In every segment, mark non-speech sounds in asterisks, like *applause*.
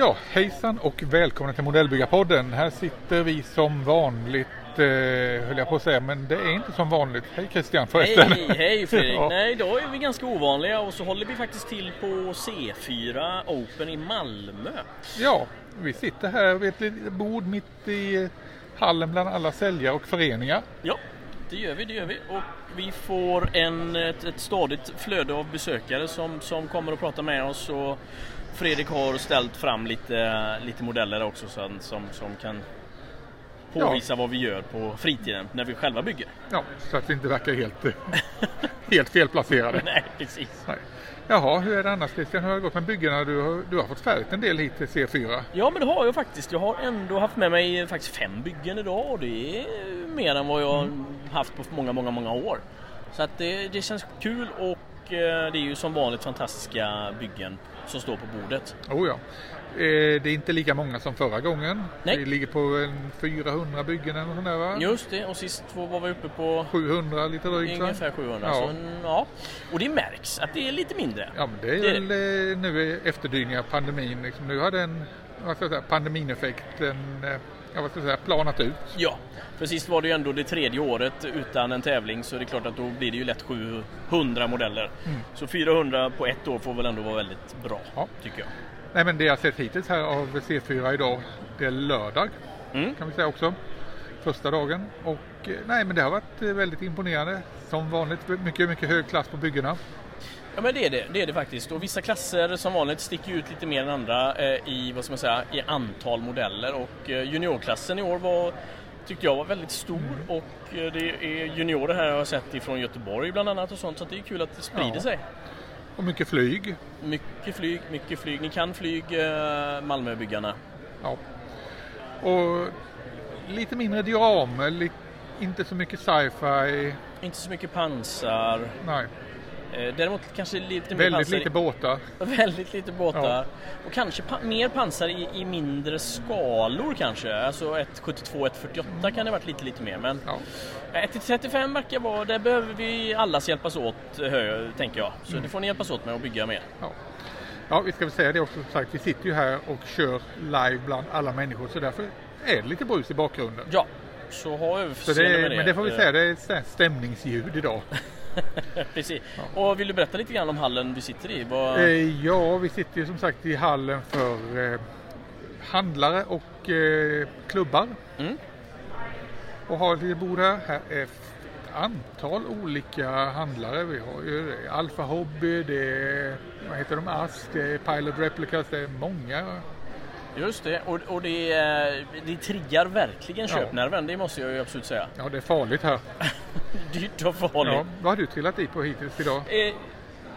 Ja, hejsan och välkomna till Modellbyggarpodden. Här sitter vi som vanligt, eh, höll jag på att säga, men det är inte som vanligt. Hej Christian förresten. Hej, hej Fredrik! *laughs* Ja. Nej, idag är vi ganska ovanliga och så håller vi faktiskt till på C4 Open i Malmö. Ja, vi sitter här vid ett litet bord mitt i hallen bland alla säljare och föreningar. Ja, det gör vi, det gör vi. Och vi får en, ett, ett stadigt flöde av besökare som, som kommer och pratar med oss. Och Fredrik har ställt fram lite, lite modeller också som, som, som kan påvisa vad vi gör på fritiden när vi själva bygger. Ja, så att vi inte verkar helt, *laughs* helt felplacerade. *laughs* Nej, precis. Nej. Jaha, hur är det annars Christian? Hur har det gått med byggena? Du har, du har fått färdigt en del hit till C4. Ja men det har jag faktiskt. Jag har ändå haft med mig faktiskt fem byggen idag och det är mer än vad jag haft på många, många, många år. Så att det, det känns kul och eh, det är ju som vanligt fantastiska byggen som står på bordet. Oh ja. Eh, Det är inte lika många som förra gången. Nej. Vi ligger på en 400 byggen eller något sånt där va? Just det, och sist var vi uppe på 700 lite drygt ungefär 700. Ja. Så, ja. Och det märks att det är lite mindre. Ja men det är Det är väl eh, nu efterdyningar av pandemin. Liksom, nu har den vad ska jag säga, pandemineffekten eh, ja, vad ska jag säga, planat ut. Ja, för sist var det ju ändå det tredje året utan en tävling så det är klart att då blir det ju lätt 700 modeller. Så 400 på ett år får väl ändå vara väldigt bra, Ja. tycker jag. Nej men det jag sett hittills här av C4 idag, det är lördag Mm. kan vi säga också. Första dagen. Och eh, nej men det har varit eh, väldigt imponerande. Som vanligt mycket, mycket hög klass på byggena. Ja men det är det, det är det faktiskt. Och vissa klasser som vanligt sticker ut lite mer än andra eh, i, vad ska man säga, i antal modeller. Och eh, juniorklassen i år var, tyckte jag var väldigt stor. Och eh, det är juniorer här jag har sett ifrån Göteborg bland annat och sånt. Så det är kul att det sprider Ja. sig. Och mycket flyg. Mycket flyg, mycket flyg. Ni kan flyg, eh, Malmöbyggarna. Ja. Och lite mindre li- inte så mycket sci-fi. Inte så mycket pansar. Nej, däremot kanske lite mer väldigt lite båtar. *laughs* Väldigt lite båtar. Ja. Och kanske pa- mer pansar i, i mindre skalor kanske. Alltså 1,72, 1,48 kan det varit lite, lite mer. Men Ja. 1,35 verkar vara, där behöver vi allas hjälpas åt, hö, tänker jag. Så det får ni hjälpas åt med att bygga mer. Ja. ja, vi ska väl säga det också som sagt. Vi sitter ju här och kör live bland alla människor så därför är det lite brus i bakgrunden. Ja, så ha överseende med det. men det får vi Eh, säga, det är stämningsljud idag. *laughs* *laughs* Precis. Och vill du berätta lite grann om hallen vi sitter i? Vad... Eh, ja, vi sitter ju som sagt i hallen för eh, handlare och eh, klubbar. Mm. Och har lite bord här. Här är ett antal olika handlare. Vi har ju Alfa Hobby, det är vad heter de, ASK, det är Pilot Replicas, det är många. Just det, och, och det, eh, det triggar verkligen Ja. köpnerven, det måste jag ju absolut säga. Ja, det är farligt här. *laughs* Dyrt och farligt. Ja, vad har du trillat i på hittills idag? Eh,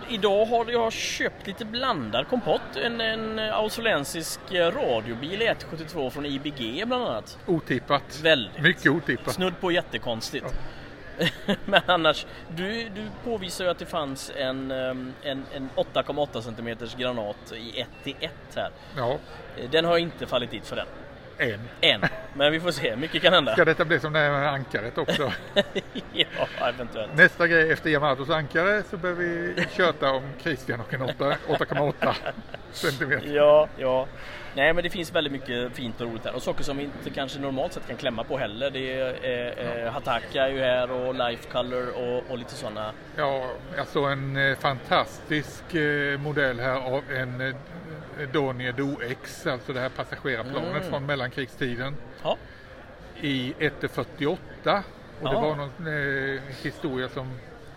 idag har jag köpt lite blandad kompott. En, en australiensisk eh, radiobil i 172 från IBG bland annat. Otippat. Väldigt. Mycket otippat. Snudd på jättekonstigt. *laughs* Men annars, du, du påvisar ju att det fanns en, ehm, en, en 8,8 cm granat i 1 till 1 här. Ja, Eh, Den har inte fallit dit för den. en. Än. Men vi får se, mycket kan hända. Ska detta bli som det här med ankaret också? *laughs* ja, eventuellt. Nästa grej efter Yamatos ankare så behöver vi köta om Christian och en 8 8,8 *laughs* centimeter. Ja, ja. Nej men det finns väldigt mycket fint och roligt här. Och saker som vi inte kanske normalt sett kan klämma på heller. Det är eh, eh, Hataka är ju här och Life Color och, och lite sådana. Ja, jag såg en eh, fantastisk eh, modell här av en Dornier DoX, alltså det här passagerarplanet Mm. från mellankrigstiden Ja, i 148. Och det Ja. var någon eh, historia som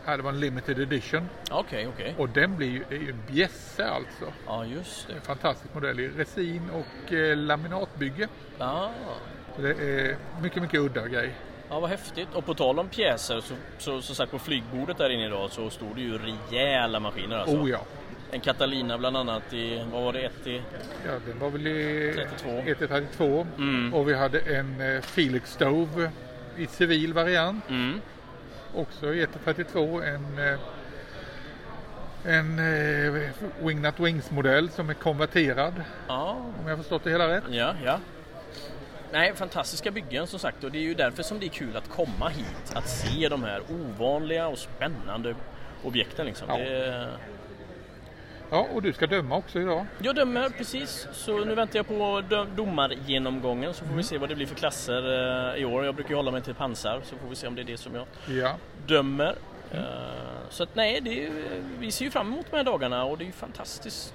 hade var en limited edition. okej, okej. Och den blir ju, det är ju en bjässe alltså. Ja, just det. En fantastisk modell i resin och eh, laminatbygge. Ja. Så det är mycket, mycket udda grej. ja, vad häftigt. Och på tal om pjäser så, så, så sagt på flygbordet där inne idag så stod det ju rejäla maskiner alltså. Oh ja. En Catalina bland annat i, vad var det, 1 i? Ja, den var väl i 32. 132 Mm. och vi hade en eh, Felix Stove i civil variant Mm. Också i 132 en eh, en eh, Wingnut Wings modell som är konverterad Ja, om jag förstått det hela rätt. ja, ja. nej, fantastiska byggen som sagt och det är ju därför som det är kul att komma hit. Att se de här ovanliga och spännande objekten liksom. Ja. Det, Ja, och du ska döma också idag. jag dömer precis, så nu väntar jag på domargenomgången så får Mm. vi se vad det blir för klasser eh, i år. Jag brukar ju hålla mig till pansar så får vi se om det är det som jag Ja. dömer. Eh, så att nej, är, vi ser ju fram emot de här dagarna och det är ju fantastiskt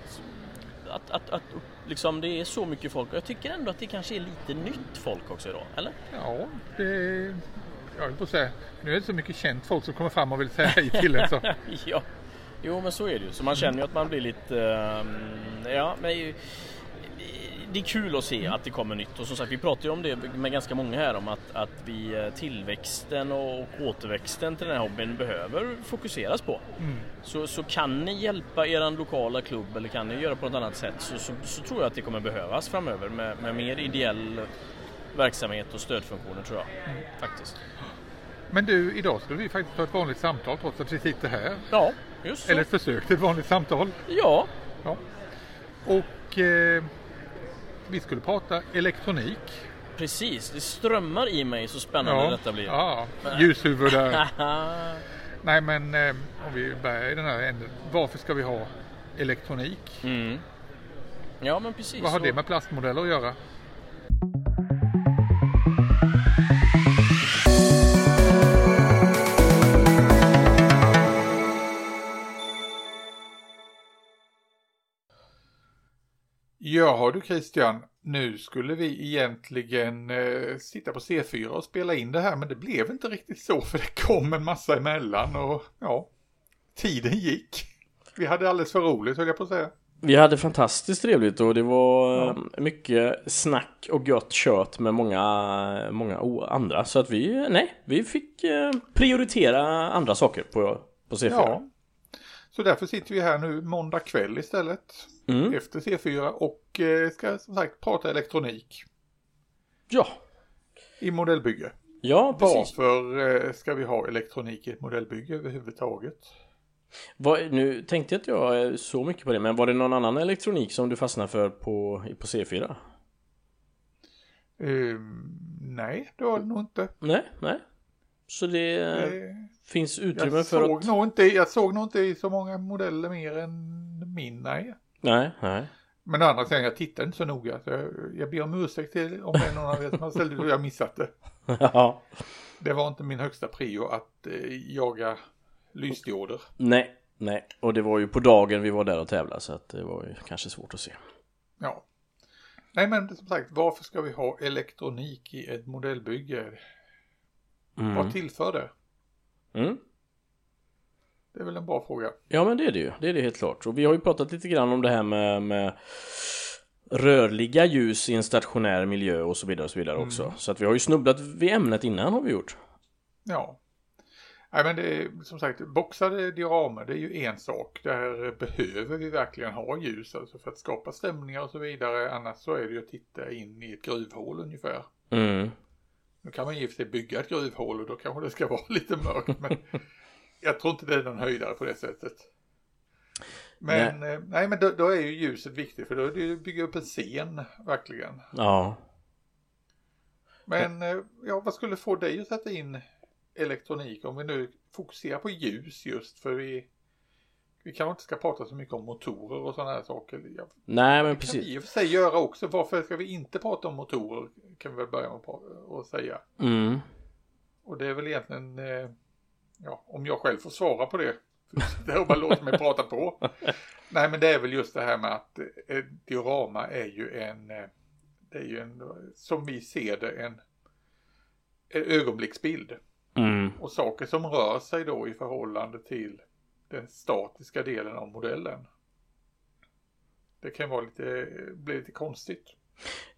att, att, att liksom, det är så mycket folk jag tycker ändå att det kanske är lite nytt folk också idag, eller? Ja, det... Jag höll på att säga, nu är det så mycket känt folk som kommer fram och vill säga hej till en så. *laughs* ja, jo men så är det ju. Så man känner ju att man blir lite, ehm, ja men det är kul att se att det kommer nytt och som sagt vi pratar ju om det med ganska många här om att, att vi eh, tillväxten och återväxten till den här hobbyn behöver fokuseras på. Mm. Så, så kan ni hjälpa er lokala klubb eller kan ni göra på något annat sätt så, så, så tror jag att det kommer behövas framöver med, med mer ideell verksamhet och stödfunktioner tror jag. Faktiskt. Men du, idag ska vi faktiskt ha ett vanligt samtal trots att vi sitter här. Ja. Eller ett försök till ett vanligt samtal. Ja, Ja. Och eh, vi skulle prata elektronik. precis. Det strömmar i mig så spännande detta blir. ja ljushuvud där. *laughs* Nej men eh, om vi börjar i den här änden. Varför ska vi ha elektronik? mm. Ja men precis. Vad har så- det med plastmodeller att göra? Jaha du Christian, nu skulle vi egentligen eh, sitta på C4 och spela in det här men det blev inte riktigt så för det kom en massa emellan och ja, tiden gick. Vi hade alldeles för roligt höll jag på att säga. Vi hade fantastiskt trevligt och det var eh, mycket snack och gött kött med många, många andra. Så att vi, nej, vi fick eh, prioritera andra saker på, på C4. Ja. Så därför sitter vi här nu måndag kväll istället. Mm. Efter C4 och eh, ska som sagt prata elektronik Ja, i modellbygge. ja precis. Varför eh, ska vi ha elektronik i ett modellbygge överhuvudtaget? Vad, nu tänkte jag att jag är så mycket på det, men var det någon annan elektronik som du fastnade för på, på C4? Ehm, nej, det var det nog inte. Nej, nej. Så det eh, Eh, finns utrymme jag, för att... nog inte, jag såg nog inte i så många modeller mer än min, nej. Nej, nej. Men å andra sidan, jag tittade inte så noga. Så jag, jag ber om ursäkt till om det är någon av er som har ställt och jag missat det. *laughs* ja. Det var inte min högsta prio att eh, jaga lysdioder. Nej, nej. Och det var ju på dagen vi var där och tävlade så att det var ju kanske svårt att se. Ja. Nej men som sagt, varför ska vi ha elektronik i ett modellbygge? Mm. Vad tillför det? Mm. Det är väl en bra fråga. Ja men det är det ju, det är det helt klart. Och vi har ju pratat lite grann om det här med, med rörliga ljus i en stationär miljö och så vidare och så vidare också. Så att vi har ju snubblat vid ämnet innan har vi gjort. Ja. Nej men det är som sagt, boxade dioramer det är ju en sak. Där behöver vi verkligen ha ljus alltså för att skapa stämningar och så vidare. Annars så är det ju att titta in i ett gruvhål ungefär. Mm. Nu kan man för sig bygga ett gruvhål och då kanske det ska vara *laughs* lite mörkt men jag tror inte det är någon höjdare på det sättet. Men nej, nej men då, då är ju ljuset viktigt för då det bygga upp en scen verkligen. Ja. Men eh, ja, vad skulle få dig att sätta in elektronik om vi nu fokuserar på ljus just för vi vi kanske inte ska prata så mycket om motorer och sådana här saker. Ja, Nej men det kan vi precis. i och för sig göra också. Varför ska vi inte prata om motorer kan vi väl börja med att säga. Mm. Och det är väl egentligen, eh, ja, om jag själv får svara på det. *laughs* Det är bara låt mig prata på. Nej, men det är väl just det här med att eh, diorama är ju en, eh, det är ju en, som vi ser det, en, en ögonblicksbild. Mm. Och saker som rör sig då i förhållande till den statiska delen av modellen. Det kan vara lite, bli lite konstigt.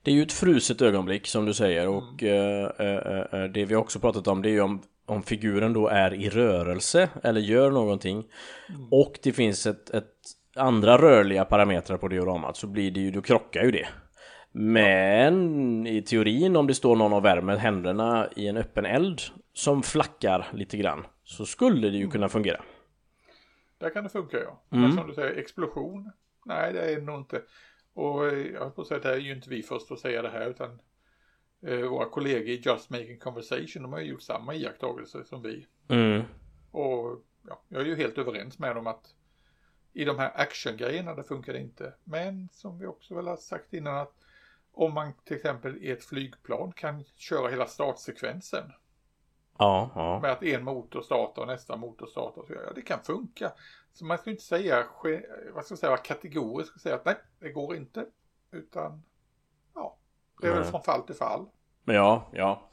Det är ju ett fruset ögonblick som du säger och eh, eh, eh, det vi också pratat om det är ju om, om figuren då är i rörelse eller gör någonting och det finns ett, ett andra rörliga parametrar på dioramat så blir det ju, då krockar ju det. Men i teorin om det står någon och värmer händerna i en öppen eld som flackar lite grann så skulle det ju kunna fungera. Där kan det funka ja. Mm. Men som du säger, explosion? Nej, det är det nog inte. Och eh, jag höll på att säga det här är ju inte vi först att säga det här utan våra kollegor i Just Making Conversation, de har ju gjort samma iakttagelser som vi. Mm. Och ja, jag är ju helt överens med dem att i de här actiongrejerna det funkar inte. Men som vi också väl har sagt innan att om man till exempel i ett flygplan kan köra hela startsekvensen Ja, ja. med att en motor startar och nästa motor startar. Så, ja, det kan funka. Så man ska inte säga, vad ska jag säga, vara kategorisk och säga att nej, det går inte. Utan, det är väl Nej. från fall till fall. Ja, ja.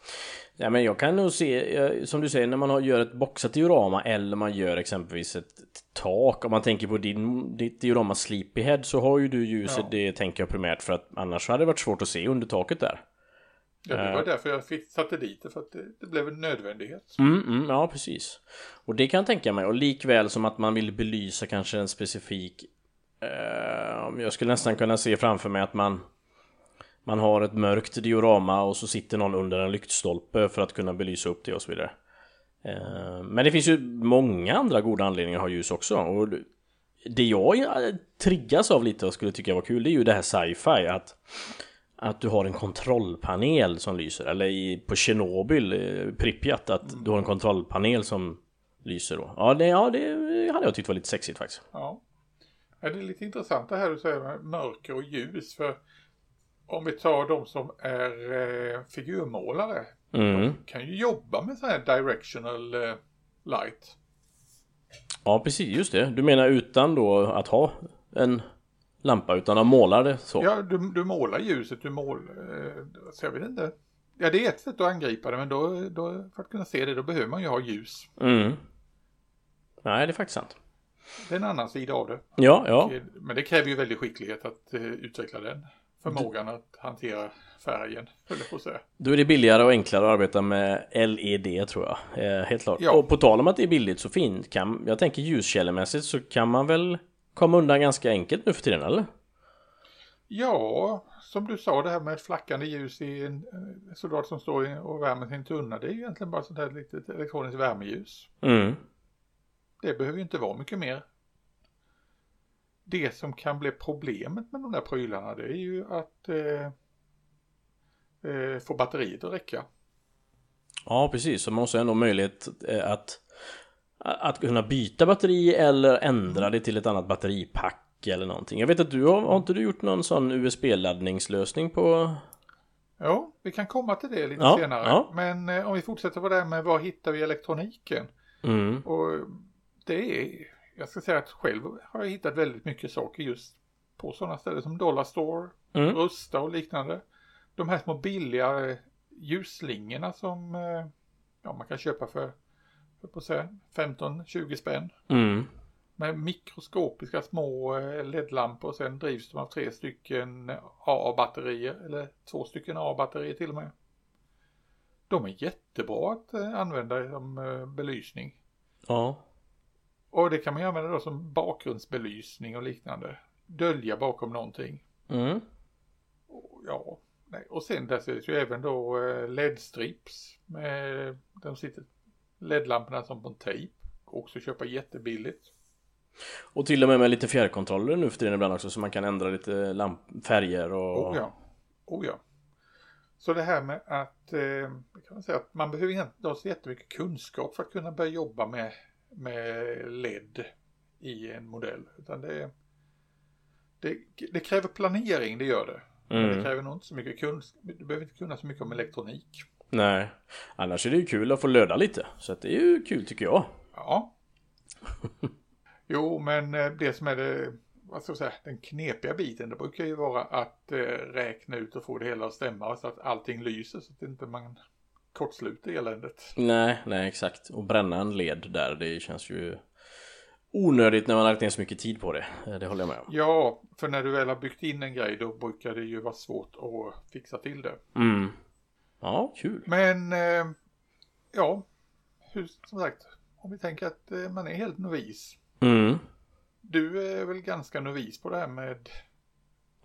Ja, men jag kan nog se, eh, som du säger, när man gör ett boxat diorama eller man gör exempelvis ett, tak. Om man tänker på din, ditt diorama Sleepyhead så har ju du ljuset, Ja. det tänker jag primärt för att annars hade det varit svårt att se under taket där. Ja, det Eh. var därför jag fick, det, för att det, det blev en nödvändighet. Mm, mm, ja, precis. Och det kan jag tänka mig. Och likväl som att man vill belysa kanske en specifik... Eh, jag skulle nästan kunna se framför mig att man... Man har ett mörkt diorama och så sitter någon under en lyktstolpe för att kunna belysa upp det och så vidare. Eh, men det finns ju många andra goda anledningar att ha ljus också. Och det jag triggas av lite och skulle tycka var kul det är ju det här sci-fi att att du har en kontrollpanel som lyser eller i, på Tjernobyl, eh, Pripyat att du har en kontrollpanel som lyser då. Ja det, ja, det hade jag tyckt var lite sexigt faktiskt. Ja. ja, det är lite intressant det här du säger med mörker och ljus. För om vi tar de som är eh, figurmålare. Mm. Kan ju jobba med sån här directional eh, light. Ja precis, just det. Du menar utan då att ha en lampa utan att måla det så? Ja, du, du målar ljuset, du målar... Eh, så jag vet inte. Ja, det är ett sätt att angripa det, men då, då, för att kunna se det, då behöver man ju ha ljus. Mm. Nej det är faktiskt sant. Det är en annan sida av det. Ja, ja. Men det kräver ju väldig skicklighet att eh, utveckla den. Förmågan att hantera färgen, höll jag på att säga. Då är det billigare och enklare att arbeta med LED tror jag. Eh, helt klart. Ja. Och på tal om att det är billigt så fint kan jag tänker ljuskällemässigt så kan man väl komma undan ganska enkelt nu för tiden eller? Ja, som du sa det här med flackande ljus i en eh, soldat som står och värmer sin tunna. Det är ju egentligen bara sånt här litet elektroniskt värmeljus. Mm. Det behöver ju inte vara mycket mer. Det som kan bli problemet med de där prylarna det är ju att eh, eh, få batteriet att räcka. Ja precis, så man måste ändå ha möjlighet eh, att att kunna byta batteri eller ändra det till ett annat batteripack eller någonting. Jag vet att du har, har inte du gjort någon sån USB-laddningslösning på... Ja, vi kan komma till det lite Ja, senare. ja. Men eh, om vi fortsätter på det här med var hittar vi elektroniken? Mm. Och det är, jag ska säga att själv har jag hittat väldigt mycket saker just på sådana ställen som Dollar Store, Mm. Rusta och liknande. De här små billiga eh, ljusslingorna som eh, ja, man kan köpa för, för på att säga 15-20 spänn. Mm. Med mikroskopiska små eh, LED-lampor och sen drivs de av tre stycken AA-batterier eller två stycken AA-batterier till och med. De är jättebra att använda som belysning. Ja. Och det kan man ju använda då som bakgrundsbelysning och liknande. Dölja bakom någonting. Mm. Och, ja, nej. och sen där ser det ju även då eh, LED-strips med de sitter LED-lamporna som på en tejp. Också köpa jättebilligt. Och till och med med lite fjärrkontroller nu för tiden ibland också så man kan ändra lite färger och... Oh ja. Oh ja. Så det här med att, eh, kan man säga att man behöver inte ha så jättemycket kunskap för att kunna börja jobba med, med LED i en modell. Utan det, det, det kräver planering, det gör det. Men det Mm. kräver nog inte så mycket kunskap. Du behöver inte kunna så mycket om elektronik. Nej. Annars är det ju kul att få löda lite. Så det är ju kul tycker jag. Ja. Jo, men eh, det som är det, vad ska jag säga, den knepiga biten, det brukar ju vara att eh, räkna ut och få det hela att stämma så att allting lyser så att inte man kortsluter eländet. Nej, nej exakt. Och bränna en led där, det känns ju onödigt när man har lagt ner så mycket tid på det. Eh, Det håller jag med om. Ja, för när du väl har byggt in en grej då brukar det ju vara svårt att fixa till det. Mm. Ja, kul. Men, eh, ja, hur, som sagt, om vi tänker att eh, man är helt novis. Mm. Du är väl ganska novis på det här med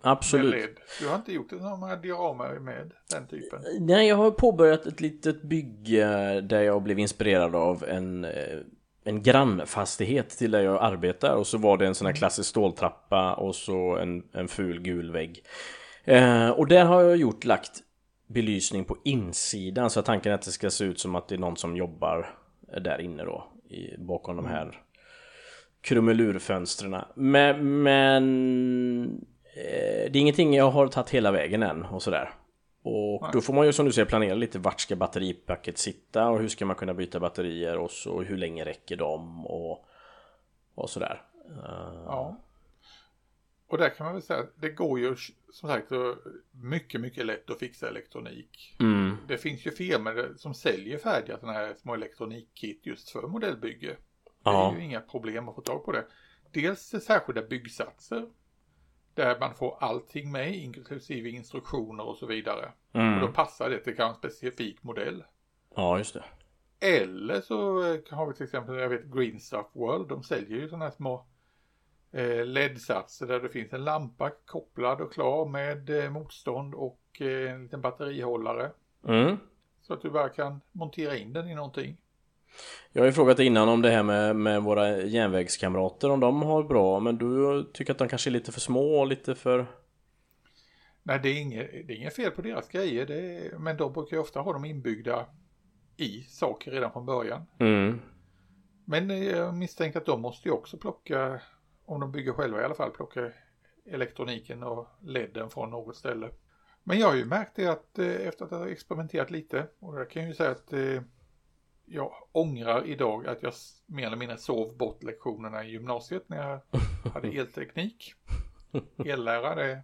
Absolut. Du har inte gjort några dioramer med den typen. Nej, jag har påbörjat ett litet bygge där jag blev inspirerad av en, eh, en grannfastighet till där jag arbetar och så var det en sån här klassisk ståltrappa och så en, en ful gul vägg. Eh, och där har jag gjort lagt belysning på insidan så tanken är att det ska se ut som att det är någon som jobbar där inne då i, bakom de här krumelurfönstren. Men, men det är ingenting jag har tagit hela vägen än och sådär. Och Nej. då får man ju som du säger planera lite vart ska batteripacket sitta och hur ska man kunna byta batterier och så hur länge räcker de och, och sådär. Eh, Ja. Och där kan man väl säga att det går ju som sagt mycket, mycket lätt att fixa elektronik. Mm, Det finns ju firmor som säljer färdiga sådana här små elektronikkit just för modellbygge. Det ja, är ju inga problem att få tag på det. Dels särskilda byggsatser. Där man får allting med, inklusive instruktioner och så vidare. Och då mm, passar det till kanske en specifik modell. ja just det. Eller så eh, har vi till exempel, jag vet Green Stuff World, de säljer ju sådana här små eh, LED-satser där det finns en lampa kopplad och klar med eh, motstånd och eh, en liten batterihållare. Mm. Så att du bara kan montera in den i någonting. Jag har ju frågat innan om det här med, med våra järnvägskamrater om de har bra men du tycker att de kanske är lite för små och lite för Nej, det är inget, det är inget fel på deras grejer, är, men de brukar ju ofta ha dem inbyggda i saker redan från början. mm. Men eh, jag misstänker att de måste ju också plocka, om de bygger själva i alla fall, plocka elektroniken och ledden från något ställe. Men jag har ju märkt det att eh, efter att ha experimenterat lite, och jag kan ju säga att eh, jag ångrar idag att jag mer eller mindre sov bort lektionerna i gymnasiet när jag hade *laughs* elteknik. Ellära, det,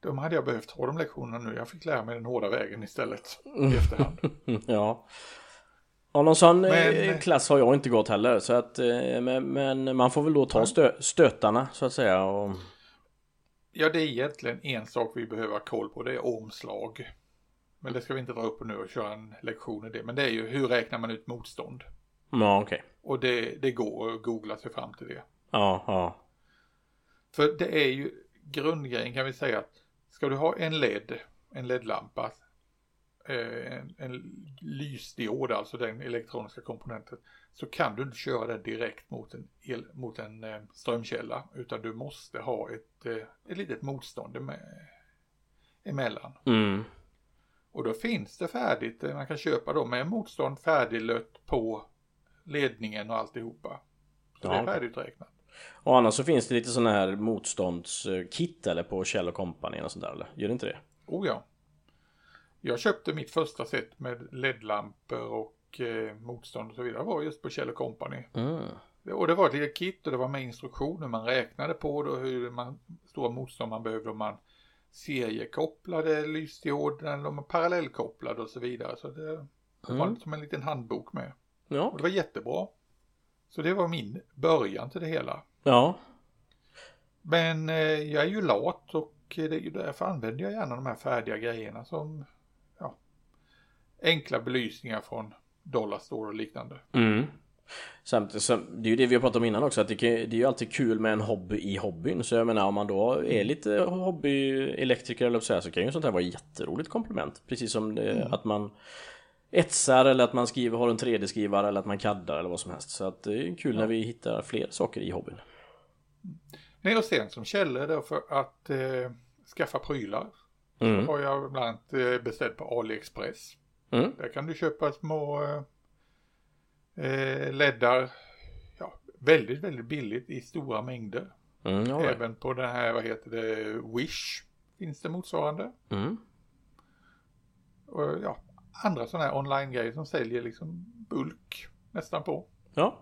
de hade jag behövt ha de lektionerna nu. Jag fick lära mig den hårda vägen istället i efterhand. *laughs* Ja Ja någon sån eh, Men- klass har jag inte gått heller så att eh, men, men man får väl då ta stö, stötarna så att säga och Ja, det är egentligen en sak vi behöver ha koll på, det är omslag. Men det ska vi inte dra upp nu och köra en lektion i det. Men det är ju hur räknar man ut motstånd? Ja okej Och det, det går att googla sig fram till det. Ja ja För det är ju grundgrejen kan vi säga att ska du ha en LED, en LED-lampa, eh, en, en lysdiod, alltså den elektroniska komponenten, så kan du inte köra det direkt mot en, el, mot en eh, strömkälla, utan du måste ha ett, eh, ett litet motstånd eme- emellan. mm. Och då finns det färdigt, eh, man kan köpa då med motstånd färdiglött på ledningen och alltihopa. Så det Ja, är okej. färdiguträknat. Och annars så finns det lite sådana här motståndskit eller på Kjell Company och sånt där eller? Gör det inte det? Oh ja. Jag köpte mitt första set med LED-lampor och eh, motstånd och så vidare. var just på Kjell Company. Mm. Och det var ett litet kit och det var med instruktioner man räknade på det och hur man, stora motstånd man behövde om man seriekopplade eller om man parallellkopplade och så vidare. Så det var Mm. som en liten handbok med. Ja. Och det var jättebra. Så det var min början till det hela. Ja. Men eh, jag är ju lat och det är ju därför använder jag gärna de här färdiga grejerna som ja, enkla belysningar från Dollarstore och liknande. Mm. Samtidigt så, det är ju det vi har pratat om innan också att det, kan, det är ju alltid kul med en hobby i hobbyn så jag menar om man då är lite hobbyelektriker eller så här så kan ju sånt här vara ett jätteroligt komplement precis som det, att man etsar eller att man skriver, har en 3D-skrivare eller att man kaddar eller vad som helst så att det är kul när vi hittar fler saker i hobbyn. Nej, och sen som källor då för att eh, skaffa prylar Mm. har jag bland annat eh, beställt på AliExpress. Mm. Där kan du köpa små eh, eh, leddar ja, väldigt, väldigt billigt i stora mängder. Mm, right. Även på den här, vad heter det, Wish finns det motsvarande. mm. Och ja, andra sådana här online-grejer som säljer liksom bulk nästan på. ja.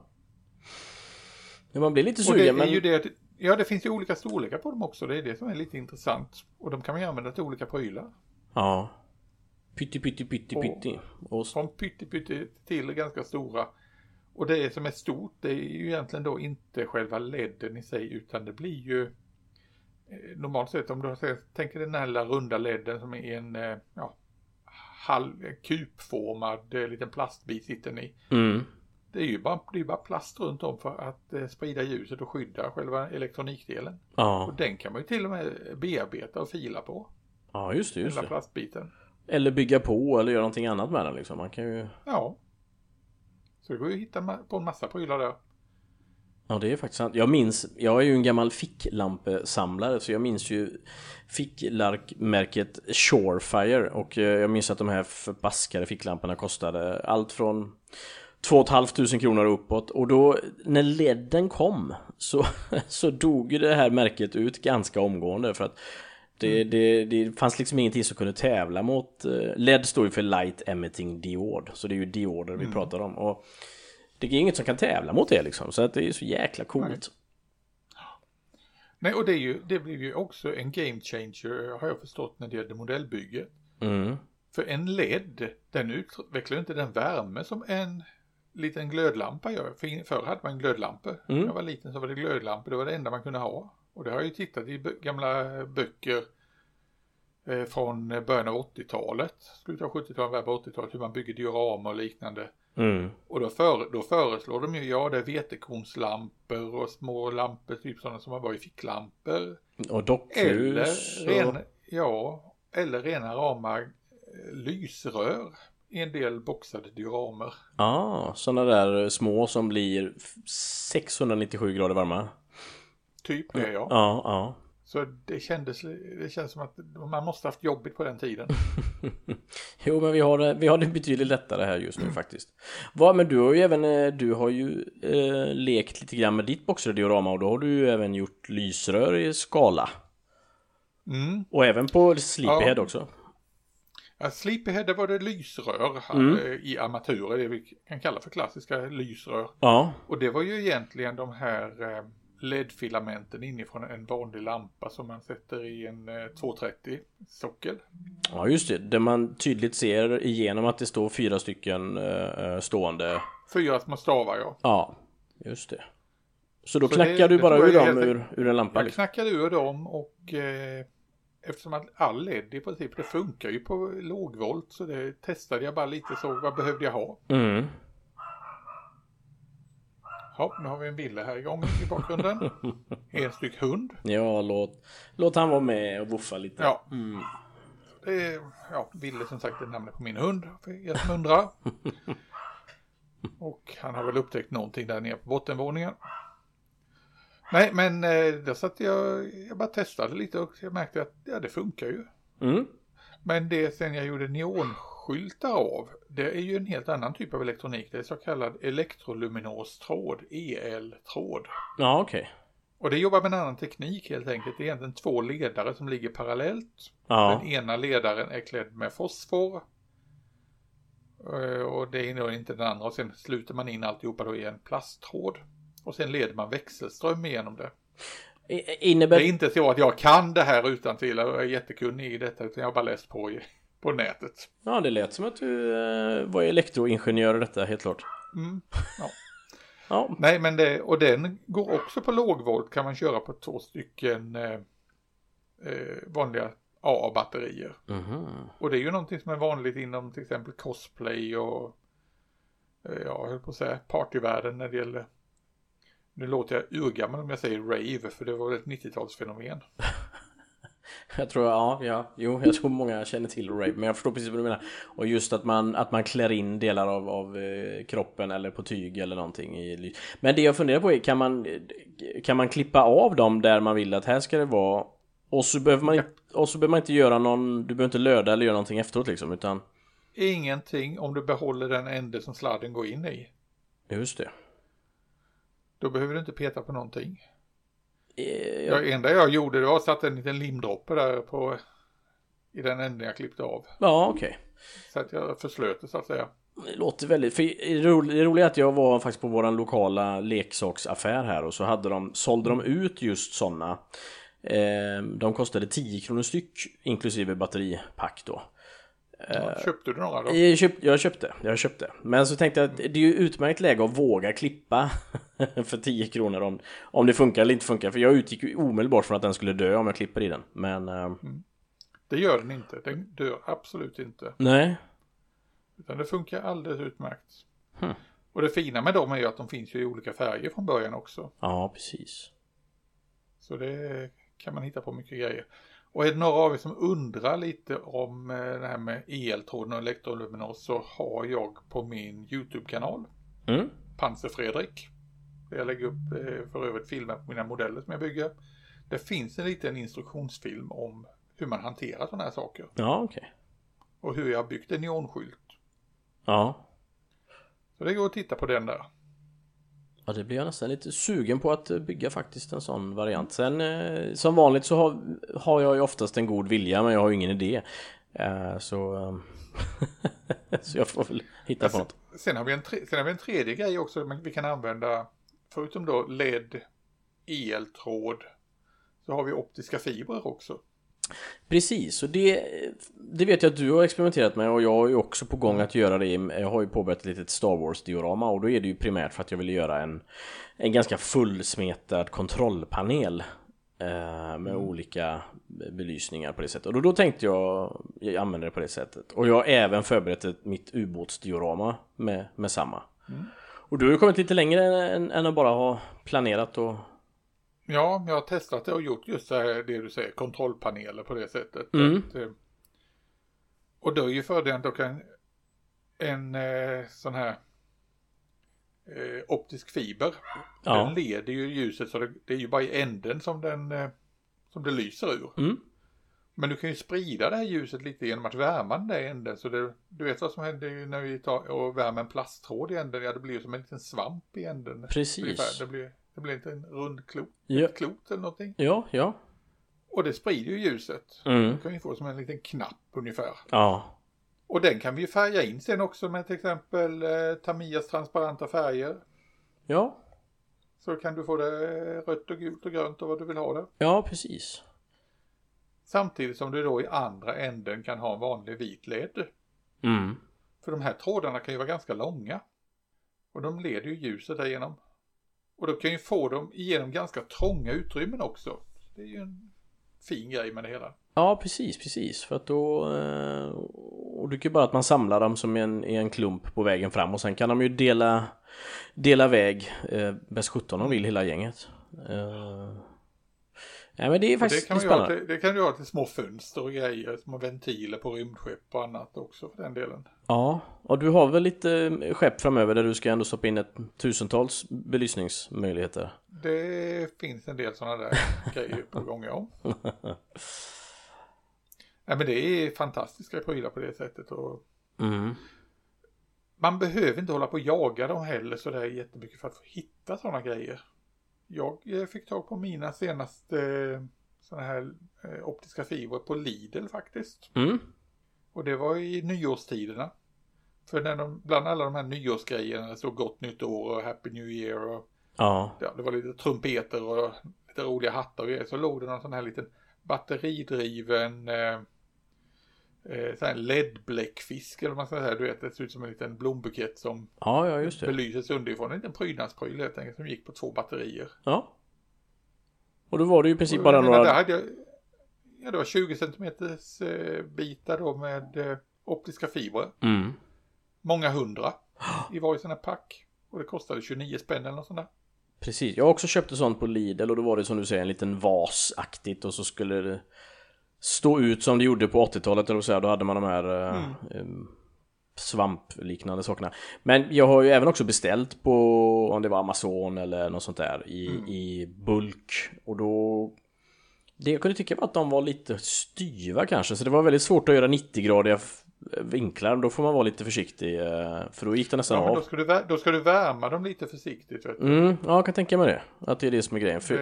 Ja, man blir lite Och det sugen är men... ju det, ja det finns ju olika storlekar på dem också, det är det som är lite intressant. Och de kan man ju använda till olika prylar. Ja. Pytti pytti pytti Och- pytti. Och... Från pytte pytte till ganska stora. Och det som är stort det är ju egentligen då inte själva ledden i sig utan det blir ju eh, normalt sett om du tänker den här lilla runda ledden som är en eh, ja, halv, kupformad eh, liten plastbit sitter den i. Mm. Det är ju bara, det är bara plast runt om för att sprida ljuset och skydda själva elektronikdelen. Ja. Och den kan man ju till och med bearbeta och fila på. ja, just det, Den just lilla det. plastbiten. Eller bygga på eller göra någonting annat med den liksom. Man kan ju... Ja. Så det går ju att hitta på en massa prylar där. Ja det är faktiskt sant. Jag minns, jag är ju en gammal ficklampesamlare så jag minns ju ficklarkmärket Shorefire och eh, jag minns att de här förbaskade ficklamporna kostade allt från 2 500 kronor uppåt och då när ledden kom så, *laughs* så dog ju det här märket ut ganska omgående för att det, mm. det, det fanns liksom ingenting som kunde tävla mot eh, LED står ju för Light Emitting Diode så det är ju dioder vi mm. pratar om och det är inget som kan tävla mot det liksom så att det är så jäkla coolt Nej. Nej, och det, är ju, det blir ju också en game changer har jag förstått när det gäller modellbygget. Mm. För en LED, den utvecklar inte den värme som en liten glödlampa gör. För förr hade man glödlampor. Mm. När jag var liten så var det glödlampor, det var det enda man kunde ha. Och det har jag ju tittat i gamla böcker eh, från början av 80-talet, slutet av 70-talet, början på 80-talet, hur man bygger dioramer och liknande. Mm. Och då, för, då föreslår de ju, ja det är vetekornslampor och små lampor, typ sådana som man var i ficklampor. Och dockhus. Eller, ren, ja, eller rena rama eh, lysrör i en del boxade dioramer. Ja, ah, sådana där små som blir 697 grader varma. Typ det ja. Ja, ja. Så det kändes, det känns som att man måste haft jobbigt på den tiden. *laughs* jo, men vi har, det, vi har det betydligt lättare här just nu faktiskt. Vad, men du har ju även, eh, du har ju eh, lekt lite grann med ditt boxerdiorama och då har du ju även gjort lysrör i skala. Mm. Och även på Sleepyhead ja. också. Ja, Sleepyhead det var det lysrör mm. Eh, i armaturer, det vi kan kalla för klassiska lysrör. Ja. Och det var ju egentligen de här eh, LED-filamenten inifrån en vanlig lampa som man sätter i en 230 eh, sockel. Ja just det, där man tydligt ser igenom att det står fyra stycken uh, stående. Fyra små stavar ja. Ja, just det. Så då Så knackar det, du bara ur dem ur, ur en lampa? Jag liksom. knackade ur dem och eh, eftersom att all LED i princip det funkar ju på lågvolt så det testade jag bara lite så vad behövde jag ha. Mm. Ja, nu har vi en Ville här igång i bakgrunden. *laughs* en styck hund. Ja, låt, låt han vara med och woofa lite. Ja. Mm. Det är, ja, Ville som sagt är namnet på min hund, för er som undrar. *laughs* och han har väl upptäckt någonting där nere på bottenvåningen. Nej, men eh, där satt jag, jag bara testade lite och jag märkte att ja, det funkar ju. Mm. Men det sen jag gjorde neonskyltar av, det är ju en helt annan typ av elektronik. Det är så kallad elektroluminostråd, EL-tråd. Ja, okej. Okay. Och det jobbar med en annan teknik helt enkelt. Det är egentligen två ledare som ligger parallellt. Ja. Den ena ledaren är klädd med fosfor. Eh, och det innehåller inte den andra. Och sen sluter man in alltihopa då i en plasttråd. Och sen leder man växelström igenom det. Innebär... Det är inte så att jag kan det här utan till och är jättekunnig i detta utan jag har bara läst på, på nätet. Ja, det lät som att du eh, var elektroingenjör i detta, helt klart. Mm, ja. *laughs* ja. Nej, men det, och den går också på lågvolt kan man köra på två stycken eh, eh vanliga AA-batterier. Mm -hmm. Och det är ju någonting som är vanligt inom till exempel cosplay och eh, ja, jag höll på att säga partyvärlden när det gäller nu låter jag urgammal om jag säger rave, för det var väl ett 90-talsfenomen. *laughs* *laughs* jag tror, ja, ja, jo, jag tror många känner till rave, men jag förstår precis vad du menar. Och just att man, att man klär in delar av, av eh, kroppen eller på tyg eller någonting i Men det jag funderar på är, kan man, kan man klippa av dem där man vill att här ska det vara och så behöver man, och så behöver man inte göra någon, du behöver inte löda eller göra någonting efteråt liksom, utan Ingenting om du behåller den ände som sladden går in i. Just det. Då behöver du inte peta på någonting. Eh, ja. Det enda jag gjorde det var att sätta en liten limdroppe där på i den änden jag klippte av. Ja, okej. Okay. Så att jag förslöt det så att säga. Det låter väldigt, för det roliga är att jag var faktiskt på våran lokala leksaksaffär här och så hade de, sålde de ut just sådana. Eh, de kostade 10 kronor styck inklusive batteripack då. Ja, köpte du några då? Jag, köpt, jag köpte, jag köpte. Men så tänkte jag att det är ju utmärkt läge att våga klippa *laughs* för 10 kronor om, om det funkar eller inte funkar. För jag utgick ju omedelbart från att den skulle dö om jag klipper i den. Men... Eh, mm. Det gör den inte, den dör absolut inte. Nej. Utan det funkar alldeles utmärkt. Hmm. Och det fina med dem är ju att de finns ju i olika färger från början också. Ja, precis. Så det kan man hitta på mycket grejer. Och är det några av er som undrar lite om eh, det här med eltråden och elektroluminos så har jag på min YouTube-kanal mm. Panser Fredrik. där jag lägger upp eh, för övrigt filmer på mina modeller som jag bygger. Det finns en liten instruktionsfilm om hur man hanterar sådana här saker. Ja, okej. Och hur jag byggt en neonskylt. Ja. Så det går att titta på den där. Ja, det blir jag nästan lite sugen på att bygga faktiskt en sån variant. Sen eh, som vanligt så har, har jag ju oftast en god vilja men jag har ju ingen idé. Eh, så, eh, *laughs* så jag får väl hitta på något. Sen har, vi en tre, sen har vi en tredje grej också men vi kan använda. Förutom då LED, eltråd. Så har vi optiska fibrer också. Precis, och det, det vet jag att du har experimenterat med och jag är också på gång att göra det. Jag har ju påbörjat ett litet Star Wars-diorama och då är det ju primärt för att jag vill göra en, en ganska fullsmetad kontrollpanel eh, med olika belysningar på det sättet. Och då, då tänkte jag, jag använder det på det sättet. Och jag har även förberett ett, mitt ubåtsdiorama med, med samma. Mm. Och du har ju kommit lite längre än, än att bara ha planerat och Ja, jag har testat det och gjort just det, här, det du säger, kontrollpaneler på det sättet. Mm. Att, eh, och då är ju fördelen då kan en eh, sån här eh, optisk fiber, Ja. den leder ju ljuset så det, det är ju bara i änden som den som det lyser ur. Mm. Men du kan ju sprida det här ljuset lite genom att värma den där änden. Så det, du vet vad som händer när vi tar och värmer en plasttråd i änden? Ja, det blir ju som en liten svamp i änden. Precis. Ungefär. Det blir, det blir inte en rund klot, Ja. ett klot eller någonting. Ja, ja. Och det sprider ju ljuset. Mm. Du kan ju få som en liten knapp ungefär. Ja. Och den kan vi ju färga in sen också med till exempel eh, Tamias transparenta färger. Ja. Så kan du få det rött och gult och grönt och vad du vill ha det. Ja, precis. Samtidigt som du då i andra änden kan ha en vanlig vit led. Mm. För de här trådarna kan ju vara ganska långa. Och de leder ju ljuset därigenom. Och då kan ju få dem igenom ganska trånga utrymmen också. Det är ju en fin grej med det hela. Ja, precis, precis. För att då... Eh, och det är ju bara att man samlar dem som en, i en klump på vägen fram och sen kan de ju dela, dela väg eh, bäst 17 de vill hela gänget. Eh, ja, men det är Och det, faktiskt kan spännande. till, det kan du ha till små fönster och grejer, små ventiler på rymdskepp och annat också för den delen. Ja, och du har väl lite skepp framöver där du ska ändå stoppa in ett tusentals belysningsmöjligheter. Det finns en del sådana där *laughs* grejer på gång, ja. *laughs* Nej men det är fantastiska prylar på det sättet och Mm. man behöver inte hålla på och jaga dem heller sådär jättemycket för att få hitta sådana grejer. Jag eh, fick tag på mina senaste eh, sådana här eh, optiska fibrer på Lidl faktiskt. Mm. Och det var i nyårstiderna. För när de, bland alla de här nyårsgrejerna, det stod gott nytt år och happy new year och Ja. ja, det var lite trumpeter och lite roliga hattar och grejer. Så låg det någon sån här liten batteridriven eh, eh, LED-bläckfisk eller vad man ska säga. Du vet, det ser ut som en liten blombukett som ja, ja just det. belyses underifrån. En liten prydnadspryl helt enkelt som gick på två batterier. Ja. Och då var det ju i princip Och bara några... Där hade jag, ja, det var 20 centimeters eh, bitar då med eh, optiska fibrer. Mm. Många hundra *gasps* i varje sån här pack. Och det kostade 29 spänn eller något sånt där. Precis, jag har också köpt ett sånt på Lidl och då var det som du säger en liten vasaktigt och så skulle det stå ut som det gjorde på 80-talet eller så då hade man de här eh, eh, svampliknande sakerna. Men jag har ju även också beställt på om det var Amazon eller något sånt där i, i bulk. Och då det jag kunde tycka var att de var lite styva kanske så det var väldigt svårt att göra 90-gradiga f- vinklar då får man vara lite försiktig eh, för då gick det nästan Ja, av. då ska, du, då ska du värma dem lite försiktigt. Vet du. Mm, ja, jag kan tänka mig det. Att det är det som är grejen. För,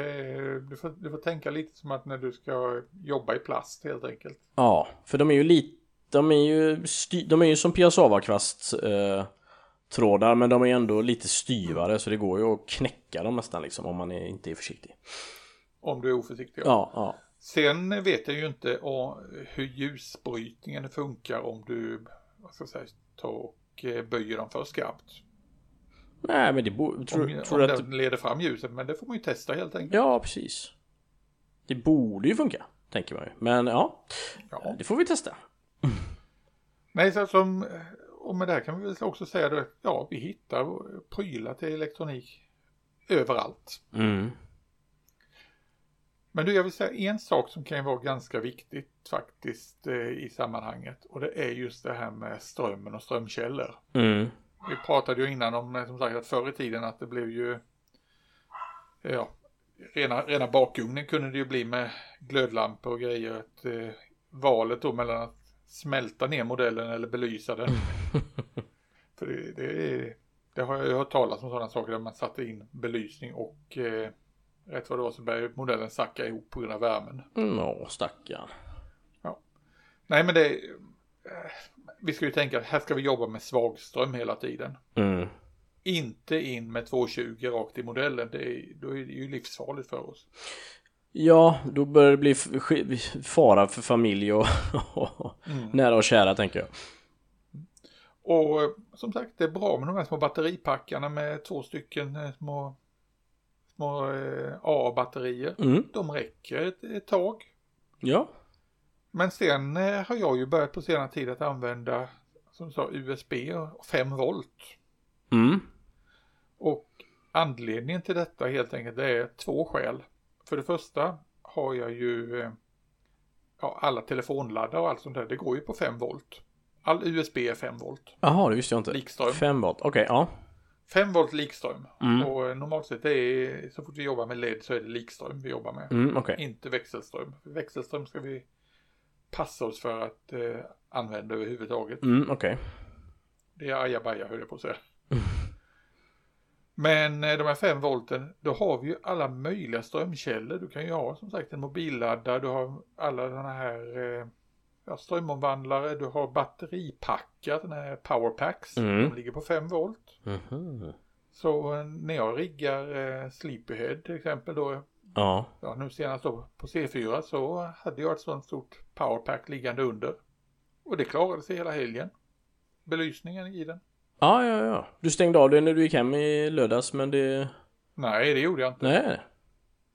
Du, får, du får tänka lite som att när du ska jobba i plast helt enkelt. Ja, för de är ju lite... De är ju, sty, de är ju som piassavakvast eh, trådar men de är ändå lite styvare så det går ju att knäcka dem nästan liksom om man är, inte är försiktig. Om du är oförsiktig. Ja, ja. Sen vet jag ju inte om hur ljusbrytningen funkar om du vad ska jag säga, tar och eh, böjer dem för skarpt. Nej men det borde... Tror, Om, tror om att... den leder fram ljuset, men det får man ju testa helt enkelt. Ja, precis. Det borde ju funka, tänker man ju. Men ja, Ja. det får vi testa. *laughs* Nej, så som, och med det här kan vi också säga då, ja, vi hittar prylar till elektronik överallt. Mm. Men du, jag vill säga en sak som kan vara ganska viktigt faktiskt eh, i sammanhanget. Och det är just det här med strömmen och strömkällor. Mm. Vi pratade ju innan om, eh, som sagt, att förr i tiden att det blev ju ja, rena, rena bakugnen kunde det ju bli med glödlampor och grejer. Att, eh, valet då mellan att smälta ner modellen eller belysa den. *laughs* För det, det, det har jag ju hört talas om sådana saker där man satte in belysning och eh, rätt vad det var så började modellen sacka ihop på grund av värmen. Mm, Åh, stackarn. Nej men det, eh, vi ska ju tänka att här ska vi jobba med svagström hela tiden. Mm. Inte in med 220 rakt i modellen, det är, då är det ju livsfarligt för oss. Ja, då börjar det bli fara för familj och, och nära och kära tänker jag. Och eh, som sagt, det är bra med de här små batteripackarna med två stycken eh, små, små eh, A-batterier. Mm. De räcker ett, ett tag. Ja. Men sen eh, har jag ju börjat på senare tid att använda, som sa, USB och 5 volt. Mm. Och anledningen till detta helt enkelt det är två skäl. För det första har jag ju eh, ja, alla telefonladdare och allt sånt där. Det går ju på 5 volt. All USB är 5 volt. Jaha, det visste jag inte. Likström. 5 volt, okej, ja. 5 volt likström. Mm. Och eh, normalt sett är, så fort vi jobbar med LED så är det likström vi jobbar med. Mm, okej. Inte växelström. Växelström ska vi passa oss för att eh, använda överhuvudtaget. Mm, okej. Det är ajabaja höll jag på att säga. Men eh, de här 5 volten, då har vi ju alla möjliga strömkällor. Du kan ju ha som sagt en mobilladdare, du har alla sådana här eh, ja, strömomvandlare, du har batteripackar, sådana här powerpacks. Mm. De ligger på 5 volt. Mhm. Så eh, när jag riggar eh, Sleepyhead till exempel då, Ja. ja nu senast då på C4 så hade jag ett sådant stort powerpack liggande under. Och det klarade sig hela helgen. Belysningen i den. Ja, ja, ja. Du stängde av det när du gick hem i lördags, men det... Nej, det gjorde jag inte. Nej.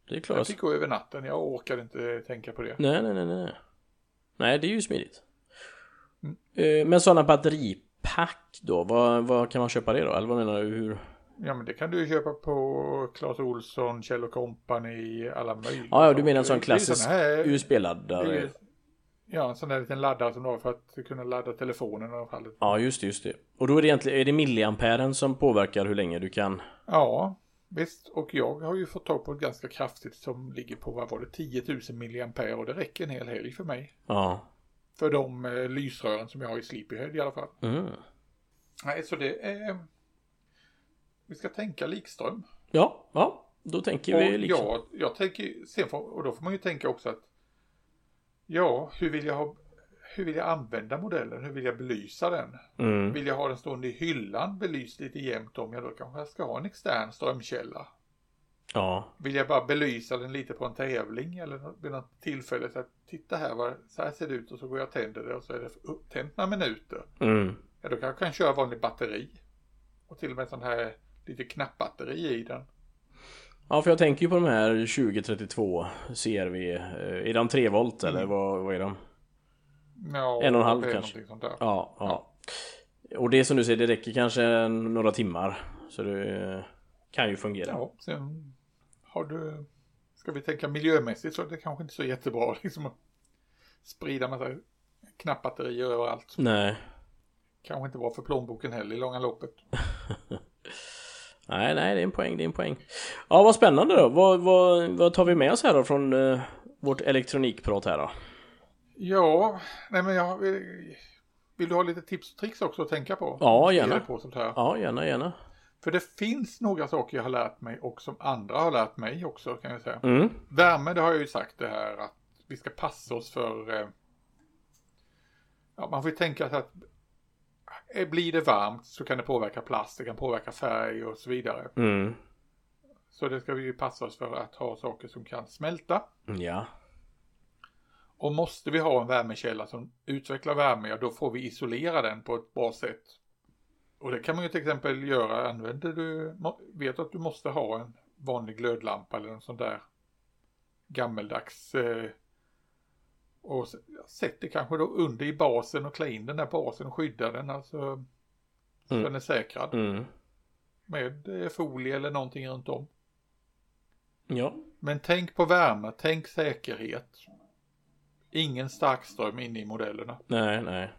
Det är Jag klart. fick gå över natten, jag orkade inte tänka på det. Nej, nej, nej, nej. Nej, det är ju smidigt. Mm. Men sådana batteripack då, vad, vad kan man köpa det då? Eller vad menar du? Hur? Ja men det kan du ju köpa på Clas Ohlson, Kjell Company, alla möjliga. Ja, ja, du menar en sån klassisk USB-laddare? Ja, en sån där liten laddare som du har för att kunna ladda telefonen i alla fall. Ja, just det, just det. Och då är det egentligen, är det milliamperen som påverkar hur länge du kan? Ja, visst. Och jag har ju fått tag på ett ganska kraftigt som ligger på, vad var det, 10 000 milliampere och det räcker en hel helg för mig. Ja. För de eh, lysrören som jag har i Sleepyhead i alla fall. Mm. Nej, så det är... Vi ska tänka likström. Ja, ja. Då tänker Och vi liksom. jag, jag tänker, sen får, och då får man ju tänka också att ja, hur vill jag ha, hur vill jag använda modellen? Hur vill jag belysa den? Mm. Vill jag ha den stående i hyllan belyst lite jämnt om, ja då kanske jag ska ha en extern strömkälla. Ja. Vill jag bara belysa den lite på en tävling eller vid något tillfälle så att titta här, vad, så här ser det ut och så går jag och tänder det och så är det upptänt några minuter. Mm. Ja, då kanske jag kan köra vanlig batteri. Och till och med sån här lite knappbatteri i den. Ja, för jag tänker ju på de här 2032 CRV. eh, Är de 3 volt eller vad, vad är de? Ja, En och en halv kanske. där. Ja, ja. Och det som du säger, det räcker kanske några timmar. Så det kan ju fungera. Ja, sen har du, ska vi tänka miljömässigt så är det kanske inte så jättebra *laughs* liksom att sprida massa knappbatterier överallt. Nej. Kanske inte bra för plånboken heller i långa loppet. *laughs* Nej, nej, det är en poäng, det är en poäng. Ja, vad spännande då. Vad, vad, vad tar vi med oss här då från eh, vårt elektronikprat här då? Ja, nej men jag vill, vill du ha lite tips och tricks också att tänka på? Ja, gärna. På sånt här. Ja, gärna, gärna. För det finns några saker jag har lärt mig och som andra har lärt mig också kan jag säga. Mm. Värme, det har jag ju sagt det här att vi ska passa oss för eh, ja, man får ju tänka sig att eh, blir det varmt så kan det påverka plast, det kan påverka färg och så vidare. Mm. Så det ska vi ju passa oss för att ha saker som kan smälta. Ja. Och måste vi ha en värmekälla som utvecklar värme, ja då får vi isolera den på ett bra sätt. Och det kan man ju till exempel göra, använder du, vet att du måste ha en vanlig glödlampa eller en sån där gammeldags eh, och s- sätt det kanske då under i basen och klä in den där basen och skydda den alltså så Mm. den är säkrad Mm. med eh, folie eller någonting runt om. Ja. Men tänk på värme, tänk säkerhet. Ingen starkström inne i modellerna. Nej, nej.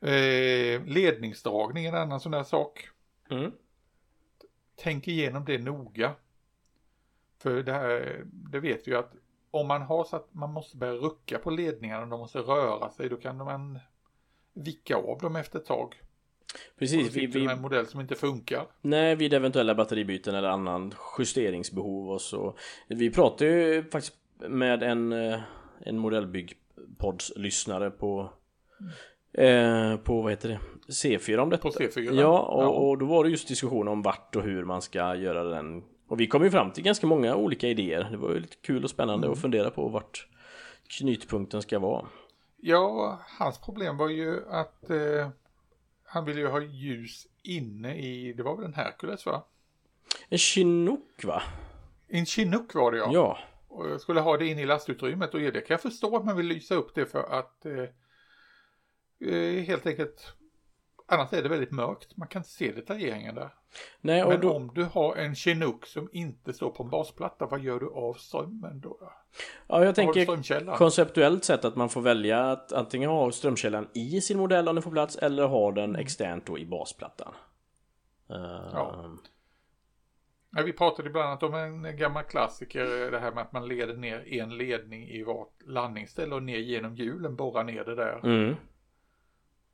Eh, ledningsdragning är en annan sån där sak. Mm. Tänk igenom det noga. För det här, det vet vi ju att om man har så att man måste börja rucka på ledningarna och de måste röra sig, då kan man vicka av dem efter ett tag. Precis, vi, vi, en modell som inte funkar. Nej, vid eventuella batteribyten eller annan justeringsbehov och så. Vi pratade ju faktiskt med en, eh, en modellbyggpods-lyssnare på eh, på vad heter det? C4 om detta. På C4? Ja, och, ja. och då var det just diskussion om vart och hur man ska göra den. Och vi kom ju fram till ganska många olika idéer. Det var ju lite kul och spännande mm. att fundera på vart knytpunkten ska vara. Ja, hans problem var ju att eh, han ville ju ha ljus inne i, det var väl en Hercules va? En Chinook va? En Chinook var det ja. Ja. Skulle ha det inne i lastutrymmet och det kan jag förstå att man vill lysa upp det för att eh, eh, helt enkelt Annars är det väldigt mörkt, man kan inte se detaljeringen där. Nej, Men då... om du har en Chinook som inte står på en basplatta, vad gör du av strömmen då? Ja, jag tänker konceptuellt sett att man får välja att antingen ha strömkällan i sin modell om den får plats eller ha den mm. externt då i basplattan. Ja. Ja, vi pratade bland annat om en gammal klassiker, det här med att man leder ner en ledning i vart landningsställe och ner genom hjulen, borra ner det där. Mm.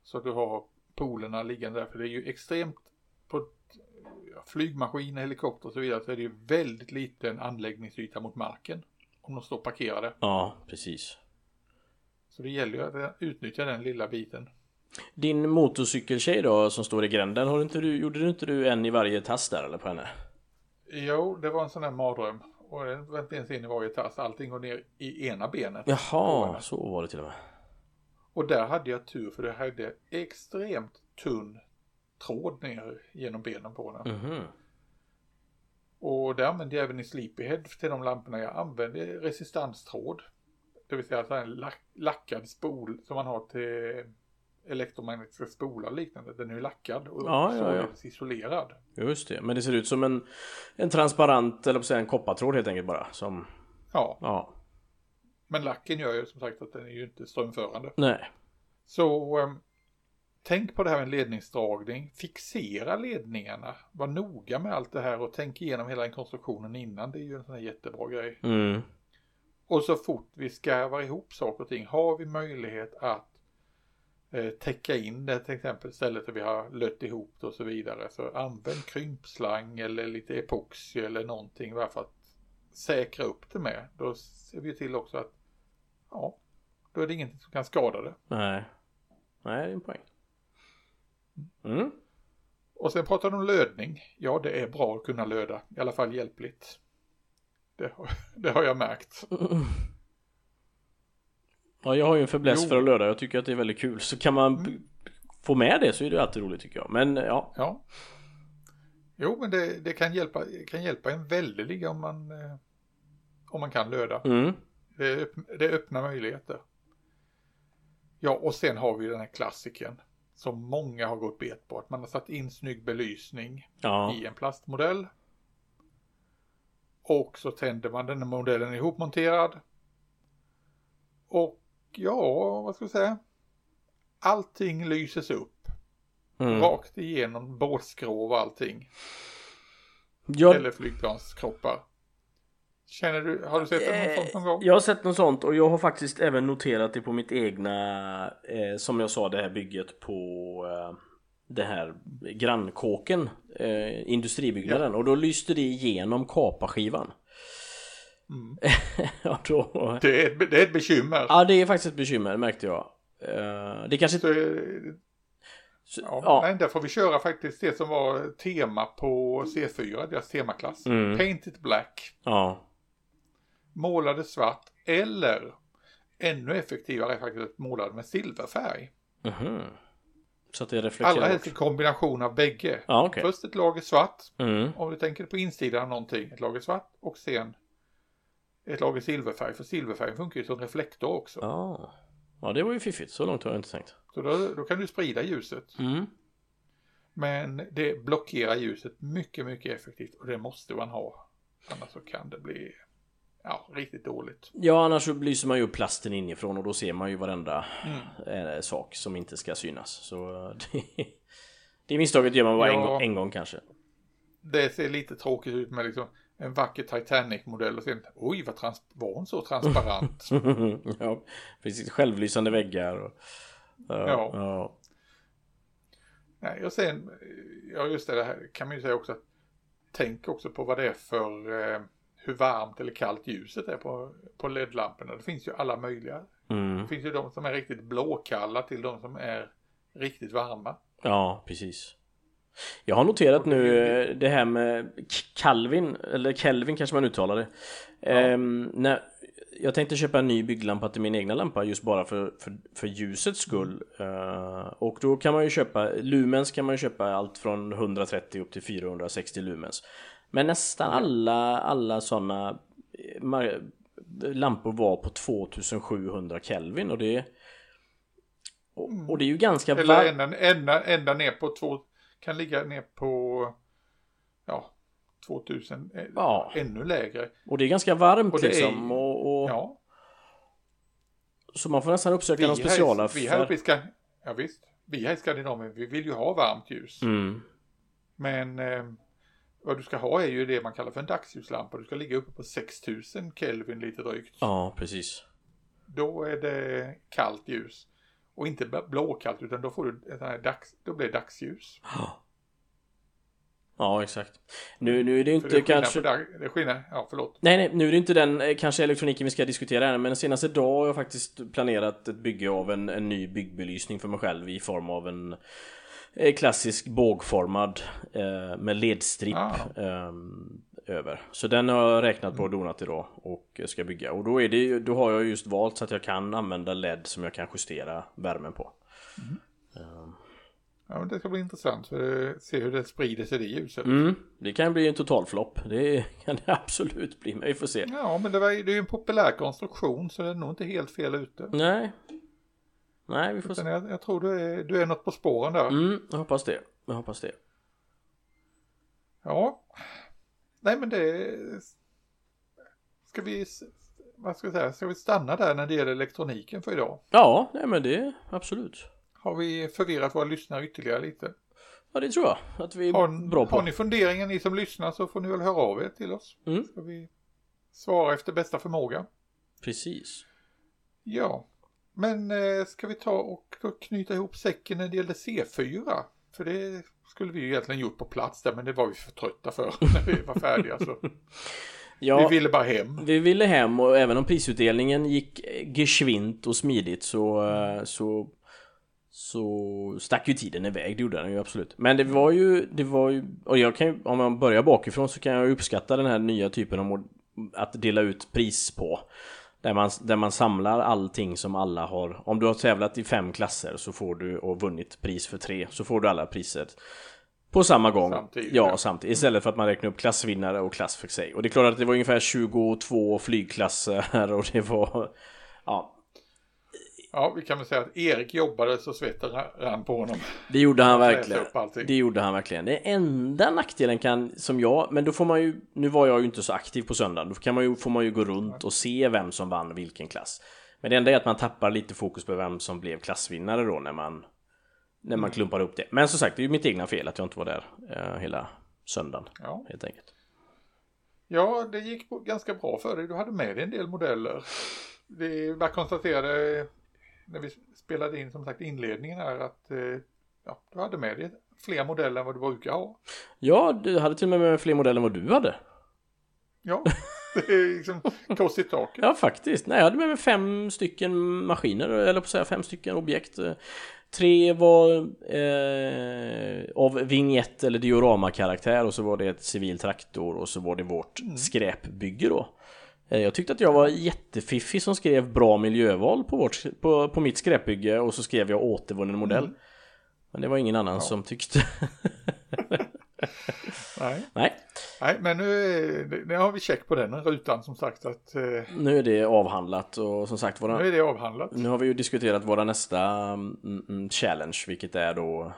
Så att du har polerna liggande där, för det är ju extremt på flygmaskiner, helikopter och så vidare så är det ju väldigt liten anläggningsyta mot marken. Om de står parkerade. Ja, precis. Så det gäller ju att utnyttja den lilla biten. Din motorcykeltjej då som står i gränden, har inte du, gjorde du inte du en i varje tass där eller på henne? Jo, det var en sån där mardröm. Och den inte ens in i varje tass, allting går ner i ena benet. Jaha, så var det till och med. Och där hade jag tur för det hade extremt tunn tråd ner genom benen på den. Mm -hmm. Och det använde jag även i Sleepyhead till de lamporna. Jag använde resistanstråd. Det vill säga en lack, lackad spol som man har till elektromagnetiska spolar liknande. Den är ju lackad och ja, ja, ja. isolerad. Just det, men det ser ut som en, en transparent, eller på säga en koppartråd helt enkelt bara. Som... Ja. ja. Men lacken gör ju som sagt att den är ju inte strömförande. Nej. Så um, tänk på det här med ledningsdragning. Fixera ledningarna. Var noga med allt det här och tänk igenom hela den konstruktionen innan. Det är ju en sån här jättebra grej. Mm. Och så fort vi skarvar ihop saker och ting har vi möjlighet att eh, täcka in det till exempel stället där vi har lött ihop det och så vidare. Så använd krympslang eller lite epoxy eller någonting bara för att säkra upp det med. Då ser vi till också att ja, då är det ingenting som kan skada det. Nej, nej det är en poäng. Mm. Och sen pratar du om lödning. Ja, det är bra att kunna löda, i alla fall hjälpligt. Det, *laughs* det har jag märkt. *laughs* Ja, jag har ju en fäbless för att löda. Jag tycker att det är väldigt kul. Så kan man mm. få med det så är det alltid roligt tycker jag. Men ja. Ja. Jo, men det, det kan, hjälpa, kan hjälpa en väldigt om man, eh, om man kan löda. Mm. Det, det öppnar möjligheter. Ja, och sen har vi den här klassiken som många har gått bet på. Att man har satt in snygg belysning ja. i en plastmodell. Och så tänder man den modellen ihopmonterad. Och ja, vad ska jag säga? Allting lyses upp. Mm. Rakt igenom båtskrov och allting. Ja. Eller flygplanskroppar. Känner du, har du sett något sånt någon gång? Jag har sett något sånt och jag har faktiskt även noterat det på mitt egna, eh, som jag sa, det här bygget på eh, det här grannkåken, eh, industribyggnaden ja. och då lyste det igenom kapaskivan. Mm. *laughs* ja, då... det, är ett, det är ett bekymmer. Ja, det är faktiskt ett bekymmer märkte jag. Uh, det kanske inte... Så, ja, ja. Nej, där får vi köra faktiskt det som var tema på C4, deras temaklass. Mm. Paint it black. Ja målade svart eller ännu effektivare är faktiskt att måla med silverfärg. Mm. Så att det reflekterar Allra helst i kombination av bägge. Ah, okay. Först ett lager svart, mm. om du tänker på insidan av någonting, ett lager svart och sen ett lager silverfärg, för silverfärg funkar ju som reflektor också. Ah. Ja, det var ju fiffigt, så långt har jag inte tänkt. Så då, då kan du sprida ljuset. Mm. Men det blockerar ljuset mycket, mycket effektivt och det måste man ha. Annars så kan det bli ja, riktigt dåligt. Ja, annars så belyser man ju upp plasten inifrån och då ser man ju varenda mm. eh, sak som inte ska synas. Så *laughs* det, det misstaget gör man bara ja, en, gång, en gång kanske. Det ser lite tråkigt ut med liksom en vacker Titanic-modell och sen, oj, vad trans var hon så transparent? *laughs* ja, precis. Självlysande väggar. Och, ja. ja. ja. Nej, och sen, ja just det, det här kan man ju säga också att tänk också på vad det är för eh, hur varmt eller kallt ljuset är på, på LED-lamporna. Det finns ju alla möjliga. Mm. Det finns ju de som är riktigt blåkalla till de som är riktigt varma. Ja, precis. Jag har noterat nu eh, det här med Calvin, eller Kelvin kanske man uttalar det. Ja. Ehm, när, jag tänkte köpa en ny bygglampa till min egna lampa just bara för, för, för ljusets skull. Uh, och då kan man ju köpa, lumens kan man ju köpa allt från 130 upp till 460 lumens. Men nästan alla, alla sådana eh, lampor var på 2700 Kelvin och det och, och det är ju ganska Eller ända, ända, ända ner på två, kan ligga ner på ja, 2000, eh, ja. ännu lägre. Och det är ganska varmt och liksom. Är, och, och, ja. Så man får nästan uppsöka vi någon speciala. vi här uppe i Skandinavien, ja visst. Vi här i Skandinavien, vi vill ju ha varmt ljus. Mm. Men eh, vad du ska ha är ju det man kallar för en dagsljuslampa. Du ska ligga uppe på 6000 Kelvin lite drygt. Ja, precis. Då är det kallt ljus. Och inte blåkallt utan då får du här dags, då blir det dagsljus. Ja. Exakt. Nu, nu är det inte det kanske... Dag, det skillnad, ja förlåt. Nej, nej, nu är det inte den eh, kanske elektroniken vi ska diskutera här, men senaste dag har jag faktiskt planerat ett bygge av en, en ny byggbelysning för mig själv i form av en eh, klassisk bågformad eh, med ledstripp ah. eh, över. Så den har jag räknat på och donat idag och ska bygga. Och då, är det, då har jag just valt så att jag kan använda LED som jag kan justera värmen på. Mm. Um. Ja, men det ska bli intressant för att se hur det sprider sig det ljuset. Mm, det kan bli en totalflopp. Det *laughs* kan det absolut bli, men vi får se. Ja, men det, var, det är ju en populär konstruktion så det är nog inte helt fel ute. Nej. Nej, vi får se. Jag, jag, tror du är, du är något på spåren där. Mm, jag hoppas det. Jag hoppas det. Ja. Nej, men det... Ska vi... Vad ska jag säga? Ska vi stanna där när det gäller elektroniken för idag? Ja, nej men det absolut. Har vi förvirrat våra lyssnare ytterligare lite? Ja, det tror jag att vi är har, bra på. Har ni funderingar, ni som lyssnar, så får ni väl höra av er till oss. Mm. Ska vi svara efter bästa förmåga. Precis. Ja, men eh, ska vi ta och knyta ihop säcken när det gällde C4? För det skulle vi ju egentligen gjort på plats där, men det var vi för trötta för *laughs* när vi var färdiga. Så. *laughs* Ja, vi ville bara hem. Vi ville hem och även om prisutdelningen gick geschwint och smidigt så, eh, så så stack ju tiden iväg, det gjorde den ju absolut. Men det var ju, det var ju, och jag kan ju, om man börjar bakifrån så kan jag uppskatta den här nya typen av att dela ut pris på. Där man, där man samlar allting som alla har. Om du har tävlat i fem klasser så får du och vunnit pris för tre så får du alla priser på samma gång. Samtidigt. Ja, samtidigt. Istället för att man räknar upp klassvinnare och klass för sig. Och det är klart att det var ungefär 22 flygklasser *laughs* och det var... Ja, Ja, vi kan väl säga att Erik jobbade så svetten rann på honom. Det gjorde han verkligen. Det gjorde han verkligen. Det enda nackdelen kan, som jag, men då får man ju, nu var jag ju inte så aktiv på söndagen, då kan man ju, får man ju gå runt och se vem som vann vilken klass. Men det enda är att man tappar lite fokus på vem som blev klassvinnare då när man, när man mm. klumpar upp det. Men som sagt, det är ju mitt egna fel att jag inte var där uh, hela söndagen. Ja. Helt enkelt. Ja, det gick ganska bra för dig. Du hade med dig en del modeller. Det är bara konstaterade när vi spelade in som sagt inledningen här att eh, ja, du hade med dig fler modeller än vad du brukar ha. Ja, du hade till och med med fler modeller än vad du hade. Ja, *laughs* det är liksom kors i taket. ja, faktiskt. Nej, jag hade med mig fem stycken maskiner, eller på att säga fem stycken objekt. Tre var eh, av vignett eller diorama-karaktär och så var det ett civil traktor och så var det vårt mm. skräpbygge då. Eh, jag tyckte att jag var jättefiffig som skrev bra miljöval på, vårt, på, på mitt skräpbygge och så skrev jag återvunnen modell. Mm. Men det var ingen annan ja. som tyckte. *laughs* Nej. Nej. Nej, men nu, nu har vi check på den rutan som sagt att... Eh... Nu är det avhandlat och som sagt våra... Nu är det avhandlat. Nu har vi ju diskuterat våra nästa mm, mm challenge, vilket är då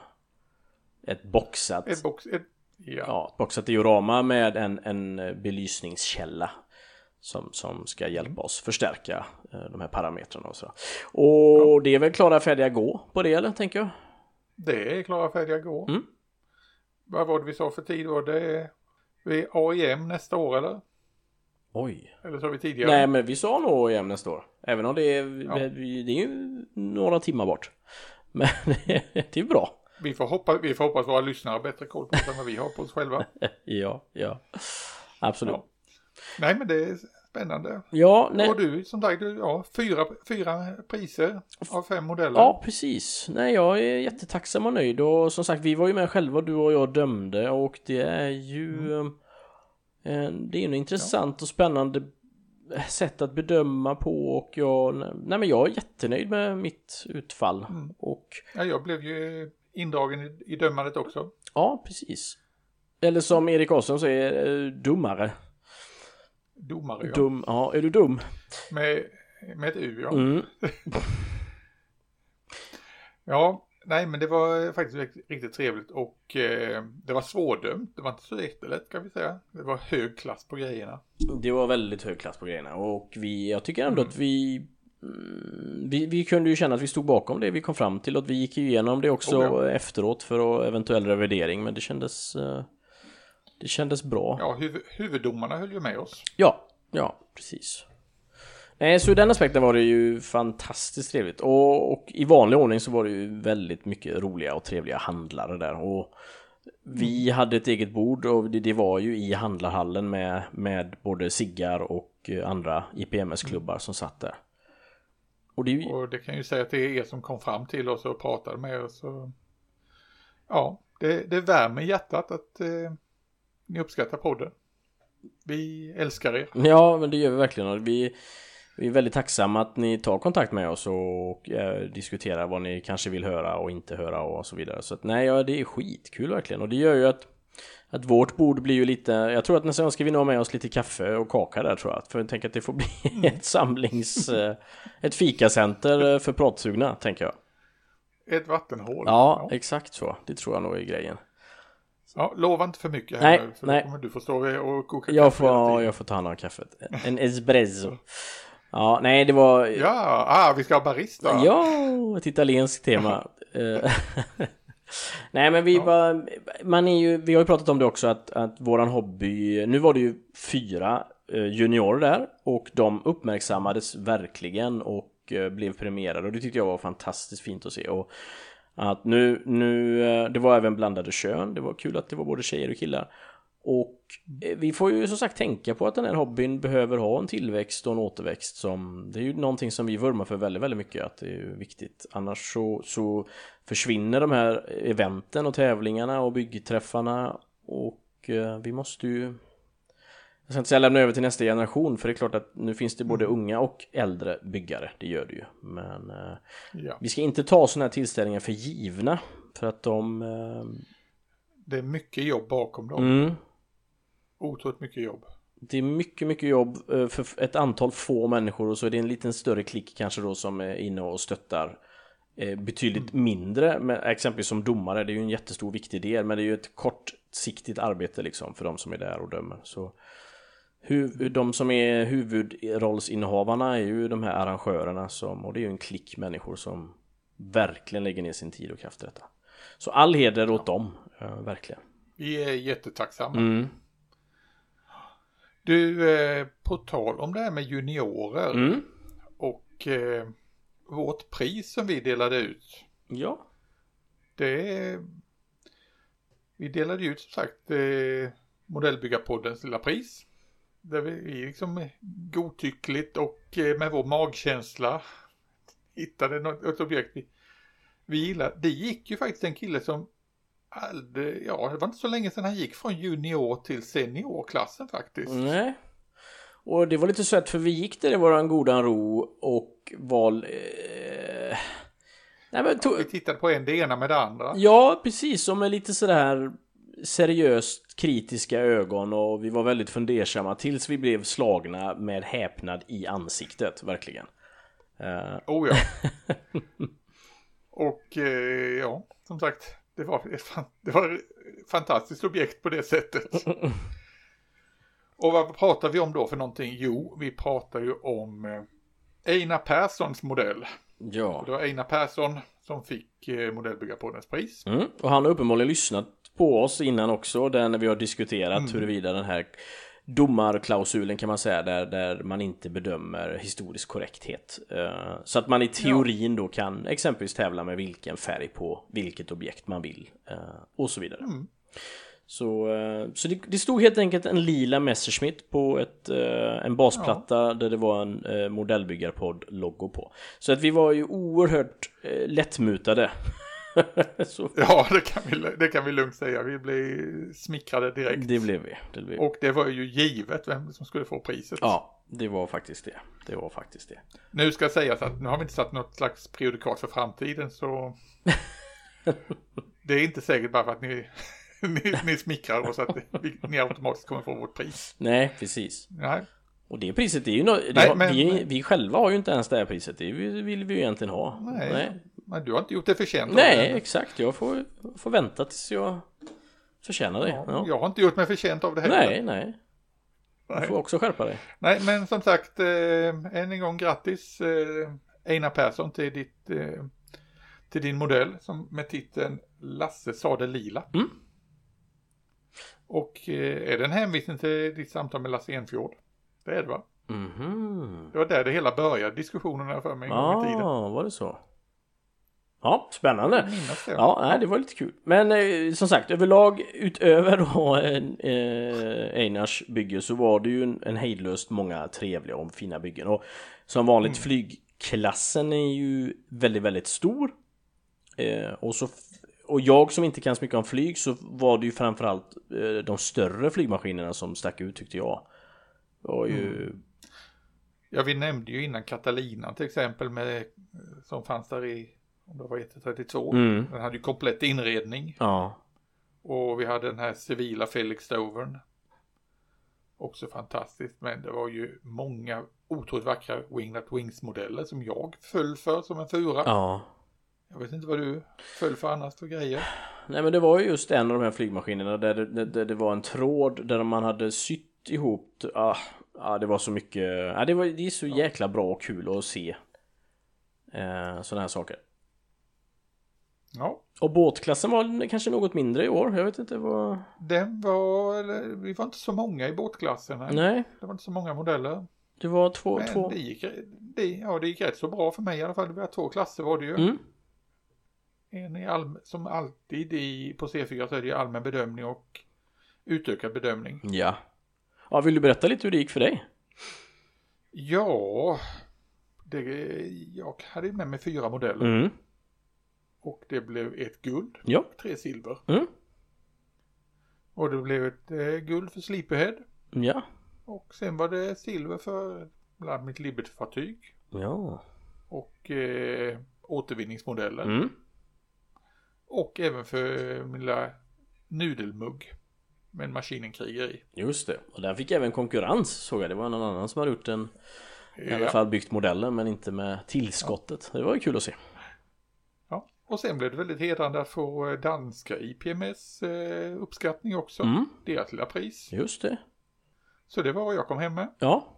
ett boxat... Ett box... Ett, ja. ja, boxat diorama med en, en belysningskälla som, som ska hjälpa oss förstärka eh, de här parametrarna och så. Och ja. det är väl klara färdiga gå på det eller tänker jag? Det är klara färdiga gå. Mm. Vad var det vi sa för tid då? Det är Vi AIM nästa år eller? Oj. Eller har vi tidigare? Nej men vi sa nog EM nästa år. Även om det är, Ja. det är ju några timmar bort. *laughs* Men det är bra. Vi får, hoppa, vi får hoppas våra lyssnare har bättre koll på det än vad vi har på oss själva. *laughs* Ja, ja. Absolut. Ja. Nej men det är spännande. Ja, nej. Och du som sagt, du, ja, fyra, fyra priser av fem modeller. Ja, precis. Nej, jag är jättetacksam och nöjd och som sagt, vi var ju med själva, du och jag dömde och det är ju Mm. eh, det är ju en intressant och spännande sätt att bedöma på och jag, nej men jag är jättenöjd med mitt utfall Mm. och Ja, jag blev ju indragen i, i dömandet också. ja, precis. Eller som Erik Olsson säger, eh, dummare. Domare ja. Dum, ja, är du dum? Med, med ett U ja. Mm. *laughs* Ja, nej men det var faktiskt riktigt, trevligt och eh, det var svårdömt. Det var inte så jättelätt kan vi säga. Det var hög klass på grejerna. Det var väldigt hög klass på grejerna och vi, jag tycker ändå Mm. att vi, mm, vi Vi kunde ju känna att vi stod bakom det vi kom fram till och vi gick ju igenom det också ja. efteråt för eventuell revidering men det kändes eh, Det kändes bra Ja, huv, huvuddomarna höll ju med oss. Ja, ja precis Nej, så i den aspekten var det ju fantastiskt trevligt och, och i vanlig ordning så var det ju väldigt mycket roliga och trevliga handlare där och vi Mm. hade ett eget bord och det, det var ju i handlarhallen med, med både Siggar och eh, andra IPMS-klubbar som satt där. Och det ju, Och det kan ju säga att det är er som kom fram till oss och pratade med oss. Och... Ja, det, det värmer hjärtat att eh, ni uppskattar podden. Vi älskar er. ja, men det gör vi verkligen vi, vi är väldigt tacksamma att ni tar kontakt med oss och, eh, diskuterar vad ni kanske vill höra och inte höra och så vidare. Så att nej, ja, det är skitkul verkligen och det gör ju att att vårt bord blir ju lite, jag tror att nästa gång ska vi nog ha med oss lite kaffe och kaka där tror jag. För jag tänker att det får bli *laughs* ett samlings, eh, ett fikacenter eh, för pratsugna tänker jag. Ett vattenhål. Ja, exakt så. Det tror jag nog är grejen. Ja, lova inte för mycket här Nej, nu. För nej. då kommer du få stå och koka Jag kaffe får, jag får ta hand om kaffet. En espresso. Ja, nej det var... Ja, ah, vi ska ha barista. Ja, ett italienskt tema. *laughs* *laughs* Nej men vi var, man är ju, vi har ju pratat om det också att, att våran hobby, nu var det ju fyra eh, juniorer där och de uppmärksammades verkligen och eh, blev premierade och det tyckte jag var fantastiskt fint att se och att nu, nu, eh, det var även blandade kön, det var kul att det var både tjejer och killar. Och eh, vi får ju som sagt tänka på att den här hobbyn behöver ha en tillväxt och en återväxt som Det är ju någonting som vi vurmar för väldigt, väldigt mycket att det är viktigt. Annars så, så försvinner de här eventen och tävlingarna och byggträffarna och eh, vi måste ju jag ska inte säga lämna över till nästa generation för det är klart att nu finns det både unga och äldre byggare, det gör det ju. Men eh, Ja, vi ska inte ta sådana här tillställningar för givna för att de eh, det är mycket jobb bakom dem. mm, Otroligt mycket jobb. Det är mycket, mycket jobb eh, för ett antal få människor och så är det en liten större klick kanske då som är inne och stöttar betydligt mindre, men exempelvis som domare, det är ju en jättestor viktig del, men det är ju ett kortsiktigt arbete liksom för de som är där och dömer. Så hu- de som är huvudrollsinnehavarna är ju de här arrangörerna som, och det är ju en klick människor som verkligen lägger ner sin tid och kraft i detta. Så all heder åt dem, eh, verkligen. Vi är jättetacksamma. Mm. Du, eh, på tal om det här med juniorer Mm. och eh, vårt pris som vi delade ut. Ja. Det vi delade ut som sagt eh, Modellbyggarpoddens lilla pris. Där vi, liksom godtyckligt och eh, med vår magkänsla hittade något, ett objekt vi, vi gillar. Det gick ju faktiskt en kille som aldrig, ja det var inte så länge sedan han gick från junior till seniorklassen faktiskt. Nej. Och det var lite sött för vi gick där i våran goda ro och val... Eh... Nej men tog... Vi tittade på en det ena med det andra. Ja, precis. Och med lite sådär seriöst kritiska ögon och vi var väldigt fundersamma tills vi blev slagna med häpnad i ansiktet, verkligen. Eh, Oh ja. *laughs* och eh, ja, som sagt, det var, det var ett fantastiskt objekt på det sättet. *laughs* Och vad pratar vi om då för någonting? Jo, vi pratar ju om eh, Einar Perssons modell. ja. Det var Einar Persson som fick eh, Modellbyggarpoddens pris. Mm. Och han har uppenbarligen lyssnat på oss innan också, där när vi har diskuterat Mm. huruvida den här domarklausulen kan man säga, där, där man inte bedömer historisk korrekthet. Eh, Så att man i teorin då kan exempelvis tävla med vilken färg på vilket objekt man vill eh, och så vidare. Mm. Så, eh, så det, det stod helt enkelt en lila Messerschmitt på ett, en basplatta där det var en modellbyggarpodd-logo på. Så att vi var ju oerhört lättmutade. *laughs* Ja, det kan, vi, det kan vi lugnt säga. Vi blev smickrade direkt. det blev vi. Det blev. Och det var ju givet vem som skulle få priset. Ja, det var faktiskt det. Det var faktiskt det. Nu ska sägas att nu har vi inte satt något slags prejudikat för framtiden så *laughs* det är inte säkert bara för att ni, *laughs* ni, ni smickrar oss att vi, ni automatiskt kommer få vårt pris. Nej, precis. Nej, Och det priset är ju no- det Nej, har, men- vi, vi själva har ju inte ens det här priset. Det vill, vi ju egentligen ha. nej. Nej, Men du har inte gjort det förtjänt Nej det. exakt. Jag får, får vänta tills jag förtjänar det. Ja, Ja. Jag har inte gjort mig förtjänt av det heller. Nej, nej. Du får också skärpa dig. Nej, men som sagt, eh, än en gång grattis eh, Einar Persson till, ditt, eh, till din modell som med titeln Lasse sa det lila. Mm. Och eh, är det en hänvisning till ditt samtal med Lasse Enfjord? Det är det va? Mhm. Det var där det hela började, diskussionerna för mig en gång i tiden. Ah, var det så? Ja, spännande. Det. Ja, nej, det var lite kul. Men eh, som sagt, överlag utöver då eh, Einars bygge så var det ju en, en hejdlöst många trevliga och fina byggen. Och som vanligt flygklassen är ju väldigt, väldigt stor. Eh, och, så, och jag som inte kan så mycket om flyg så var det ju framförallt eh, de större flygmaskinerna som stack ut tyckte jag. Var ju... Ja, vi nämnde ju innan Catalina till exempel med, som fanns där i, om det var 132. Mm. Den hade ju komplett inredning. Ja. Och vi hade den här civila Felix Stovern. Också fantastiskt, men det var ju många otroligt vackra Wingnut Wings-modeller som jag föll för som en fura. Ja. Jag vet inte vad du föll för annars för grejer. Nej men det var ju just en av de här flygmaskinerna där det, där det var en tråd där man hade sytt ihop ah, ah, det var så mycket ah, det, var, det är så jäkla bra och kul att se eh, sådana här saker Ja, Och båtklassen var kanske något mindre i år, jag vet inte vad den var, vi var inte så många i båtklassen. Nej. Nej, Det var inte så många modeller. det var två, Men två det gick, det, ja, det gick rätt så bra för mig i alla fall. Det var två klasser var det ju. mm. En i all, som alltid i, på C4 så är det allmän bedömning och utökad bedömning. Ja Ja, vill du berätta lite hur det gick för dig? Ja, det, jag hade med mig fyra modeller Mm. och det blev ett guld Ja, och tre silver. mm. Och det blev ett eh, guld för Sleepyhead ja, och sen var det silver för bland annat mitt Liberty-fartyg ja och eh, återvinningsmodellen mm. och även för min lilla nudelmugg med en maskinenkriger i. Just det, och den fick även konkurrens såg jag, det var någon annan som hade gjort en I alla Ja. fall byggt modellen men inte med tillskottet. Det var ju kul att se. Ja. Och sen blev det väldigt hedrande att få eh, danska IPMS eh, uppskattning också. Mm, Deras lilla pris. just det. Så det var vad jag kom hem med. Ja.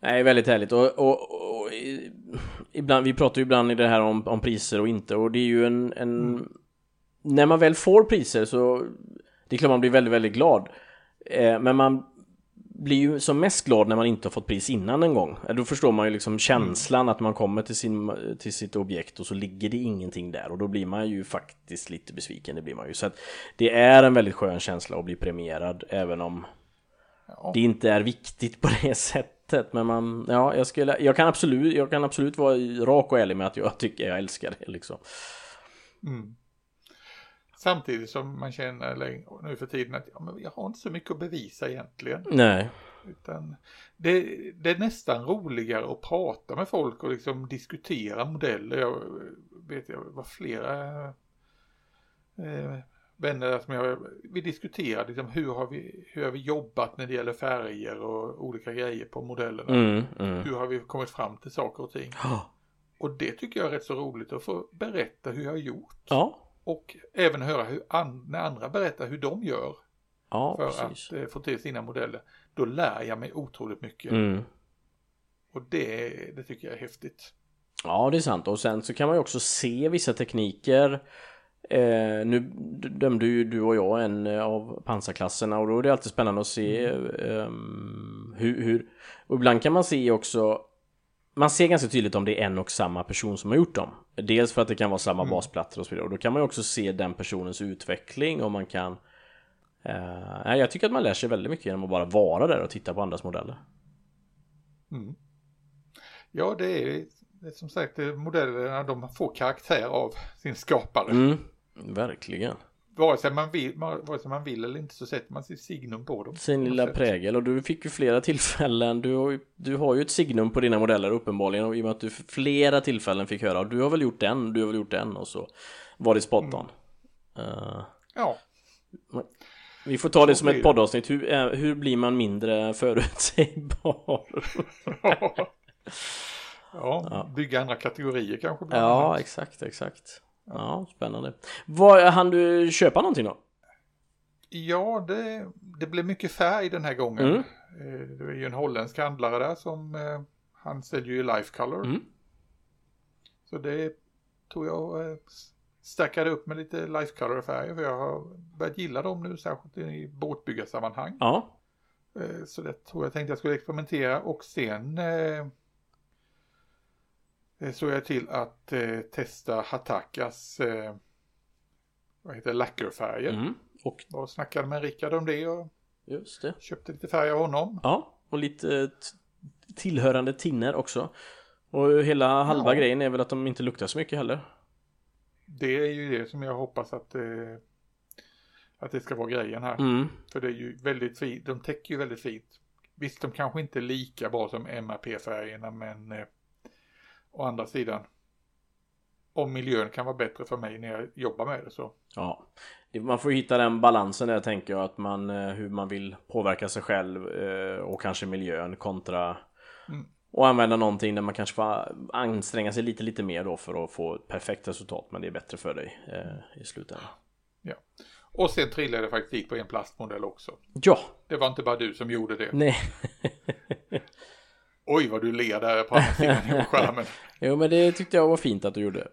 Nej, väldigt härligt. Och, och, och ibland, vi pratar ju ibland i det här om, om priser och inte och det är ju en, en När man väl får priser så Det är klart man blir väldigt, väldigt glad. Eh, men man blir ju som mest glad när man inte har fått pris innan en gång. Eh, Då förstår man ju liksom känslan att man kommer till, sin, till sitt objekt och så ligger det ingenting där och då blir man ju faktiskt lite besviken. Det blir man ju. Så att det är en väldigt skön känsla att bli premierad även om Ja. det inte är viktigt på det *laughs* sättet. Men man, ja, jag skulle, jag kan absolut, jag kan absolut vara rak och ärlig med att jag tycker jag älskar det liksom. Mm. Samtidigt som man känner nu för tiden att ja, men jag har inte så mycket att bevisa egentligen. Nej, Utan det, det är nästan roligare att prata med folk och liksom diskutera modeller. Jag vet, jag var flera eh, vänner som jag, vi diskuterade liksom hur har vi, hur har vi jobbat när det gäller färger och olika grejer på modellerna. mm, mm. Hur har vi kommit fram till saker och ting. Ja, Och det tycker jag är rätt så roligt att få berätta hur jag har gjort. ja, Och även höra hur an, när andra berättar hur de gör ja för precis. att eh, få till sina modeller. Då lär jag mig otroligt mycket. Mm. Och det, det tycker jag är häftigt. Ja, det är sant. Och sen så kan man ju också se vissa tekniker. Eh, nu dömde ju du och jag en eh, av pansarklasserna och då är det alltid spännande att se eh, hur, hur... Och ibland kan man se också man ser ganska tydligt om det är en och samma person som har gjort dem. Dels för att det kan vara samma mm. basplattor och så vidare. Och då kan man ju också se den personens utveckling och man kan... Eh, jag tycker att man lär sig väldigt mycket genom att bara vara där och titta på andras modeller. Mm. Ja, det är, det är som sagt modellerna de får karaktär av sin skapare. Mm, verkligen. Vare sig, man vill, vare sig man vill eller inte så sätter man sitt signum på dem. Sin lilla prägel och du fick ju flera *laughs* tillfällen. Du har, ju, du har ju ett signum på dina modeller uppenbarligen och i och med att du flera tillfällen fick höra du har väl gjort den, du har väl gjort den och så var det spot on. Mm. Uh, ja. Vi får ta det som ett poddavsnitt. Hur, uh, hur blir man mindre *laughs* förutsägbar? *laughs* ja, ja, bygga andra kategorier kanske. Ja, annat. exakt, exakt. Ja, spännande. Vad, hann du köpa någonting då? Ja, det, det blev mycket färg den här gången. Mm. Eh, det är ju en holländsk handlare där som eh, han säljer ju Life Color. Mm. Så det tog jag eh, stackade upp med lite Life Color färger för jag har börjat gilla dem nu särskilt i båtbyggarsammanhang. Ja. Så det tror jag tänkte jag skulle experimentera och sen såg jag till att eh, testa Hatakas eh, vad heter lackerfärger. Mm. Och och snackade med Rickard om det och Just det. köpte lite färg av honom. Ja, och lite tillhörande tinner också. Och hela halva ja. grejen är väl att de inte luktar så mycket heller. Det är ju det som jag hoppas att, eh, att det ska vara grejen här. Mm. För det är ju väldigt fint, de täcker ju väldigt fint. Visst, de kanske inte är lika bra som MRP-färgerna men eh, å andra sidan om miljön kan vara bättre för mig när jag jobbar med det så. Ja, man får hitta den balansen där tänker jag att man eh, hur man vill påverka sig själv eh, och kanske miljön kontra mm. och använda någonting där man kanske får anstränga sig lite lite mer då för att få ett perfekt resultat men det är bättre för dig eh, i slutändan. Ja. Och sen trillade jag faktiskt dit på en plastmodell också. Ja. Det var inte bara du som gjorde det. Nej. *laughs* Oj vad du ler där på andra sidan skärmen. *laughs* jo men det tyckte jag var fint att du gjorde.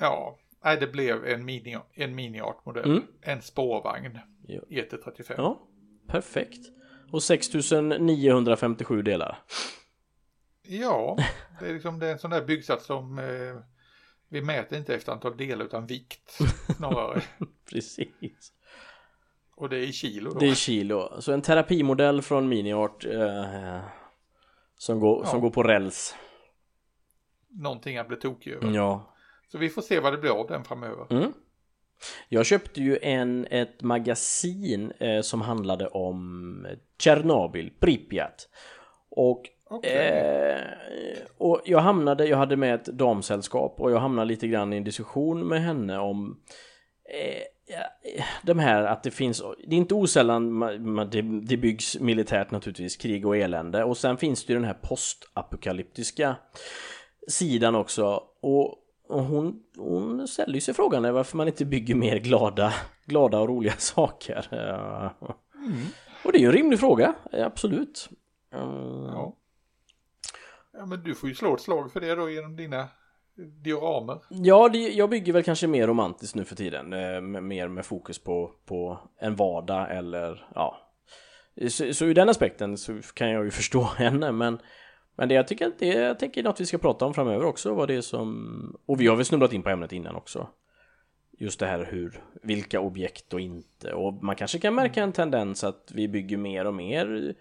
Ja, nej det blev en mini, en mini-art-modell. Mm. En spårvagn. Jo. ET35. Ja, perfekt. Och 6957 delar. Ja, det är liksom det är en sån där byggsats som eh, vi mäter inte efter antal delar utan vikt snarare. *laughs* Precis. Och det är i kilo då. Det är kilo. Så en terapimodell från Miniart. Eh, som går, ja. som går på räls. Någonting att bli tokig över. Ja. Så vi får se vad det blir av den framöver. Mm. Jag köpte ju en, ett magasin eh, som handlade om Tjernobyl, Pripyat. Och, okay. eh, och jag hamnade, jag hade med ett damsällskap och jag hamnade lite grann i en diskussion med henne om eh, de här att det finns, det är inte osällan det, det byggs militärt naturligtvis, krig och elände och sen finns det ju den här postapokalyptiska sidan också och, och hon, hon ställer sig frågan varför man inte bygger mer glada, glada och roliga *laughs* saker. Mm. Och det är ju en rimlig fråga, absolut. Ja. ja men du får ju slå ett slag för det då genom dina dioramer. Ja, det, jag bygger väl kanske mer romantiskt nu för tiden. Eh, mer med fokus på, på en vardag eller ja. Så, så ur den aspekten så kan jag ju *laughs* förstå henne men men det jag tycker det jag tänker något vi ska prata om framöver också vad det är som och vi har väl snubblat in på ämnet innan också. Just det här hur vilka objekt och inte och man kanske kan märka en tendens att vi bygger mer och mer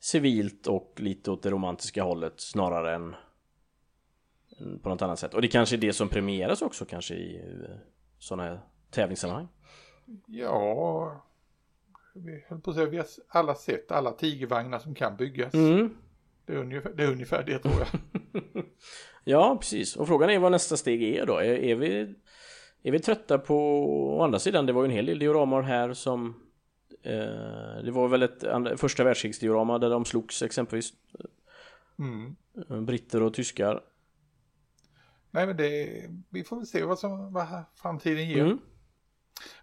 civilt och lite åt det romantiska hållet snarare än på något annat sätt. Och det kanske är det som premieras också kanske i eh, sådana här tävlingssammanhang. Ja, vi höll på att säga, vi har alla sett alla tigervagnar som kan byggas. Mm. Det, är ungefär, det är ungefär det tror jag. *laughs* ja, precis. Och frågan är vad nästa steg är då. Är, är, vi, är vi trötta på, å andra sidan, det var ju en hel del dioramor här som eh, det var väl ett första världskrigsdiorama där de slogs exempelvis. Mm. Britter och tyskar. Nej men det, vi får väl se vad, som, vad framtiden ger. Mm.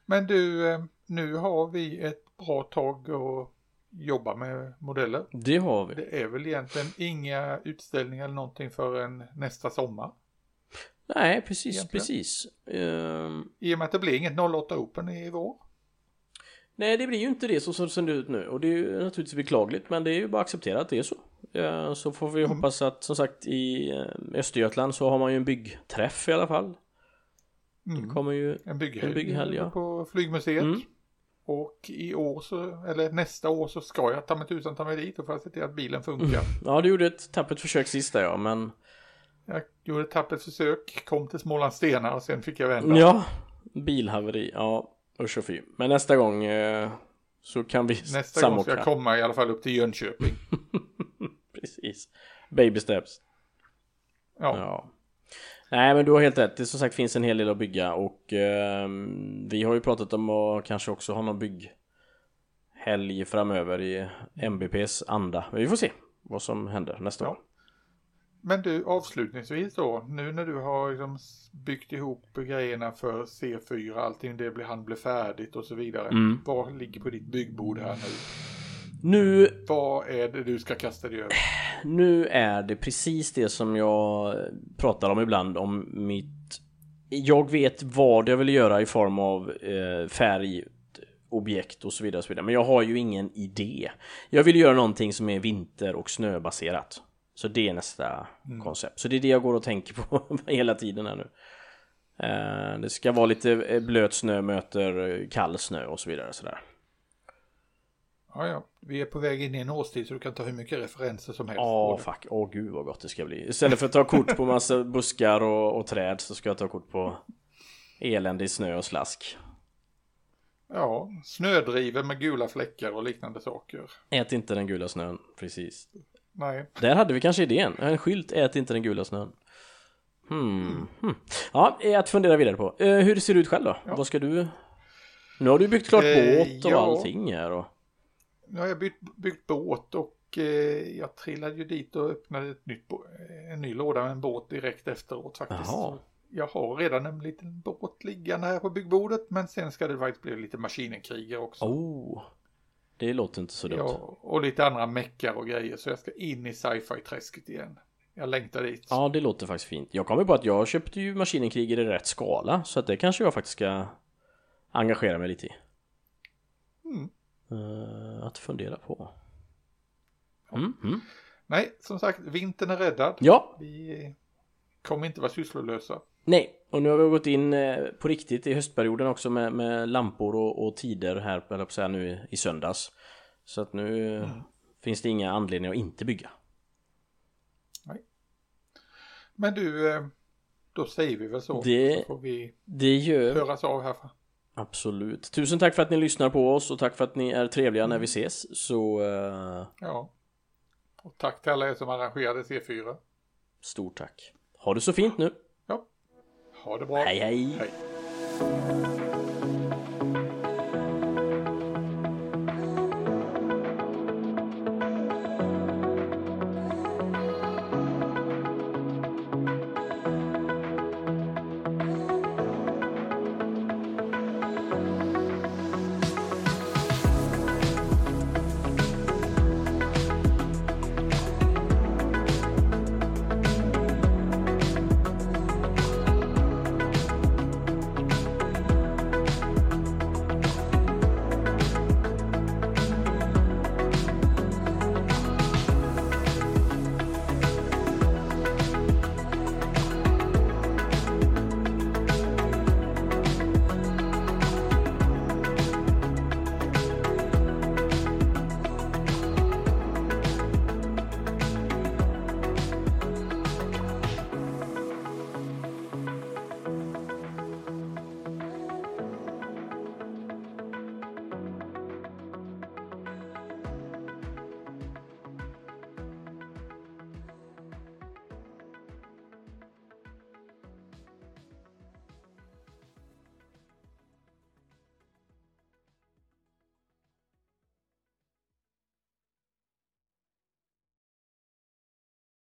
Men du, eh, nu har vi ett bra tag att jobba med modeller. Det har vi. Det är väl egentligen inga utställningar eller någonting förrän nästa sommar. Nej, precis, Egentligen. precis. Ehm, I och med att det blir inget 08 Open i vår. nej, det blir ju inte det så som det ser ut nu och det är ju naturligtvis beklagligt men det är ju bara att acceptera att det är så. Eh, så får vi hoppas att som sagt i eh, Östergötland så har man ju en byggträff i alla fall. Mm. Det kommer ju En bygghelg, En bygghelg, ja. på flygmuseet. Mm. Och i år så, eller nästa år så ska jag ta mig tusan ta mig dit och för att se till att bilen funkar. Ja, du gjorde ett tappert försök sist där ja, men Jag gjorde ett tappert försök, kom till Smålands Stenar och sen fick jag vända. ja, bilhaveri, ja, usch och fy. Men nästa gång eh, så kan vi Nästa gång ska samåka. jag komma i alla fall upp till Jönköping. *laughs* Precis. Baby steps. Ja, Ja. Nej men du har helt rätt, det som sagt finns en hel del att bygga och ehm, vi har ju pratat om att kanske också ha någon bygghelg framöver i MBPs anda. Men vi får se vad som händer nästa Ja. år. Men du, avslutningsvis då, nu när du har liksom byggt ihop grejerna för C4, allting det blir, han blir färdigt och så vidare. Mm. Vad ligger på ditt byggbord här nu? Nu, Vad är det du ska kasta dig över? nu är det precis det som jag pratar om ibland om mitt Jag vet vad jag vill göra i form av eh, färg objekt och så vidare och så vidare. Men jag har ju ingen idé. Jag vill göra någonting som är vinter och snöbaserat. Så det är nästa koncept. Så det är det jag går och tänker på *laughs* hela tiden här nu. Eh, Det ska vara lite eh, blöt snö möter eh, kall snö och så vidare sådär Ja, ja. Vi är på väg in i en årstid så du kan ta hur mycket referenser som helst. På det. fuck, åh gud vad gott det ska bli Istället för att ta kort på massa *laughs* buskar och, och träd så ska jag ta kort på eländig snö och slask Ja, snödriver med gula fläckar och liknande saker. Ät inte den gula snön, precis Nej, Där hade vi kanske idén, en skylt ät inte den gula snön hmm. hmm. Ja, att fundera vidare på eh, Hur ser det ut själv då? Vad ska du? Nu har du byggt klart Eh, båt och ja. allting här och... nu har jag byggt, byggt båt och eh, jag trillade ju dit och öppnade ett nytt, en ny låda med en båt direkt efteråt faktiskt. Jaha. Jag har redan en liten båt liggande här på byggbordet men sen ska det faktiskt bli lite maskinenkriger också. Oh Det låter inte så dumt Ja, och lite andra meckar och grejer så jag ska in i sci-fi-träsket igen. Jag längtar dit. Ja, det låter faktiskt fint. Jag kommer på att jag köpte ju Maskinenkriger i rätt skala, så att det kanske jag faktiskt ska engagera mig lite i. Mm. Eh, att fundera på. Mm, mm. Nej, som sagt, vintern är räddad. Ja, Vi kommer inte vara sysslolösa. nej, och nu har vi gått in eh, på riktigt i höstperioden också med, med lampor och, och tider här, eller på att säga nu i- söndags. Så att nu eh, finns det inga anledningar att inte bygga. Men du, eh, då säger vi väl så. Det- Så får vi Det gör höras av här. Absolut. Tusen tack för att ni lyssnar på oss och tack för att ni är trevliga när vi ses. Så eh, Ja. Och tack till alla er som arrangerade C4. stort tack. Ha det så fint nu. Ja. Ha det bra. Hej hej! Hej.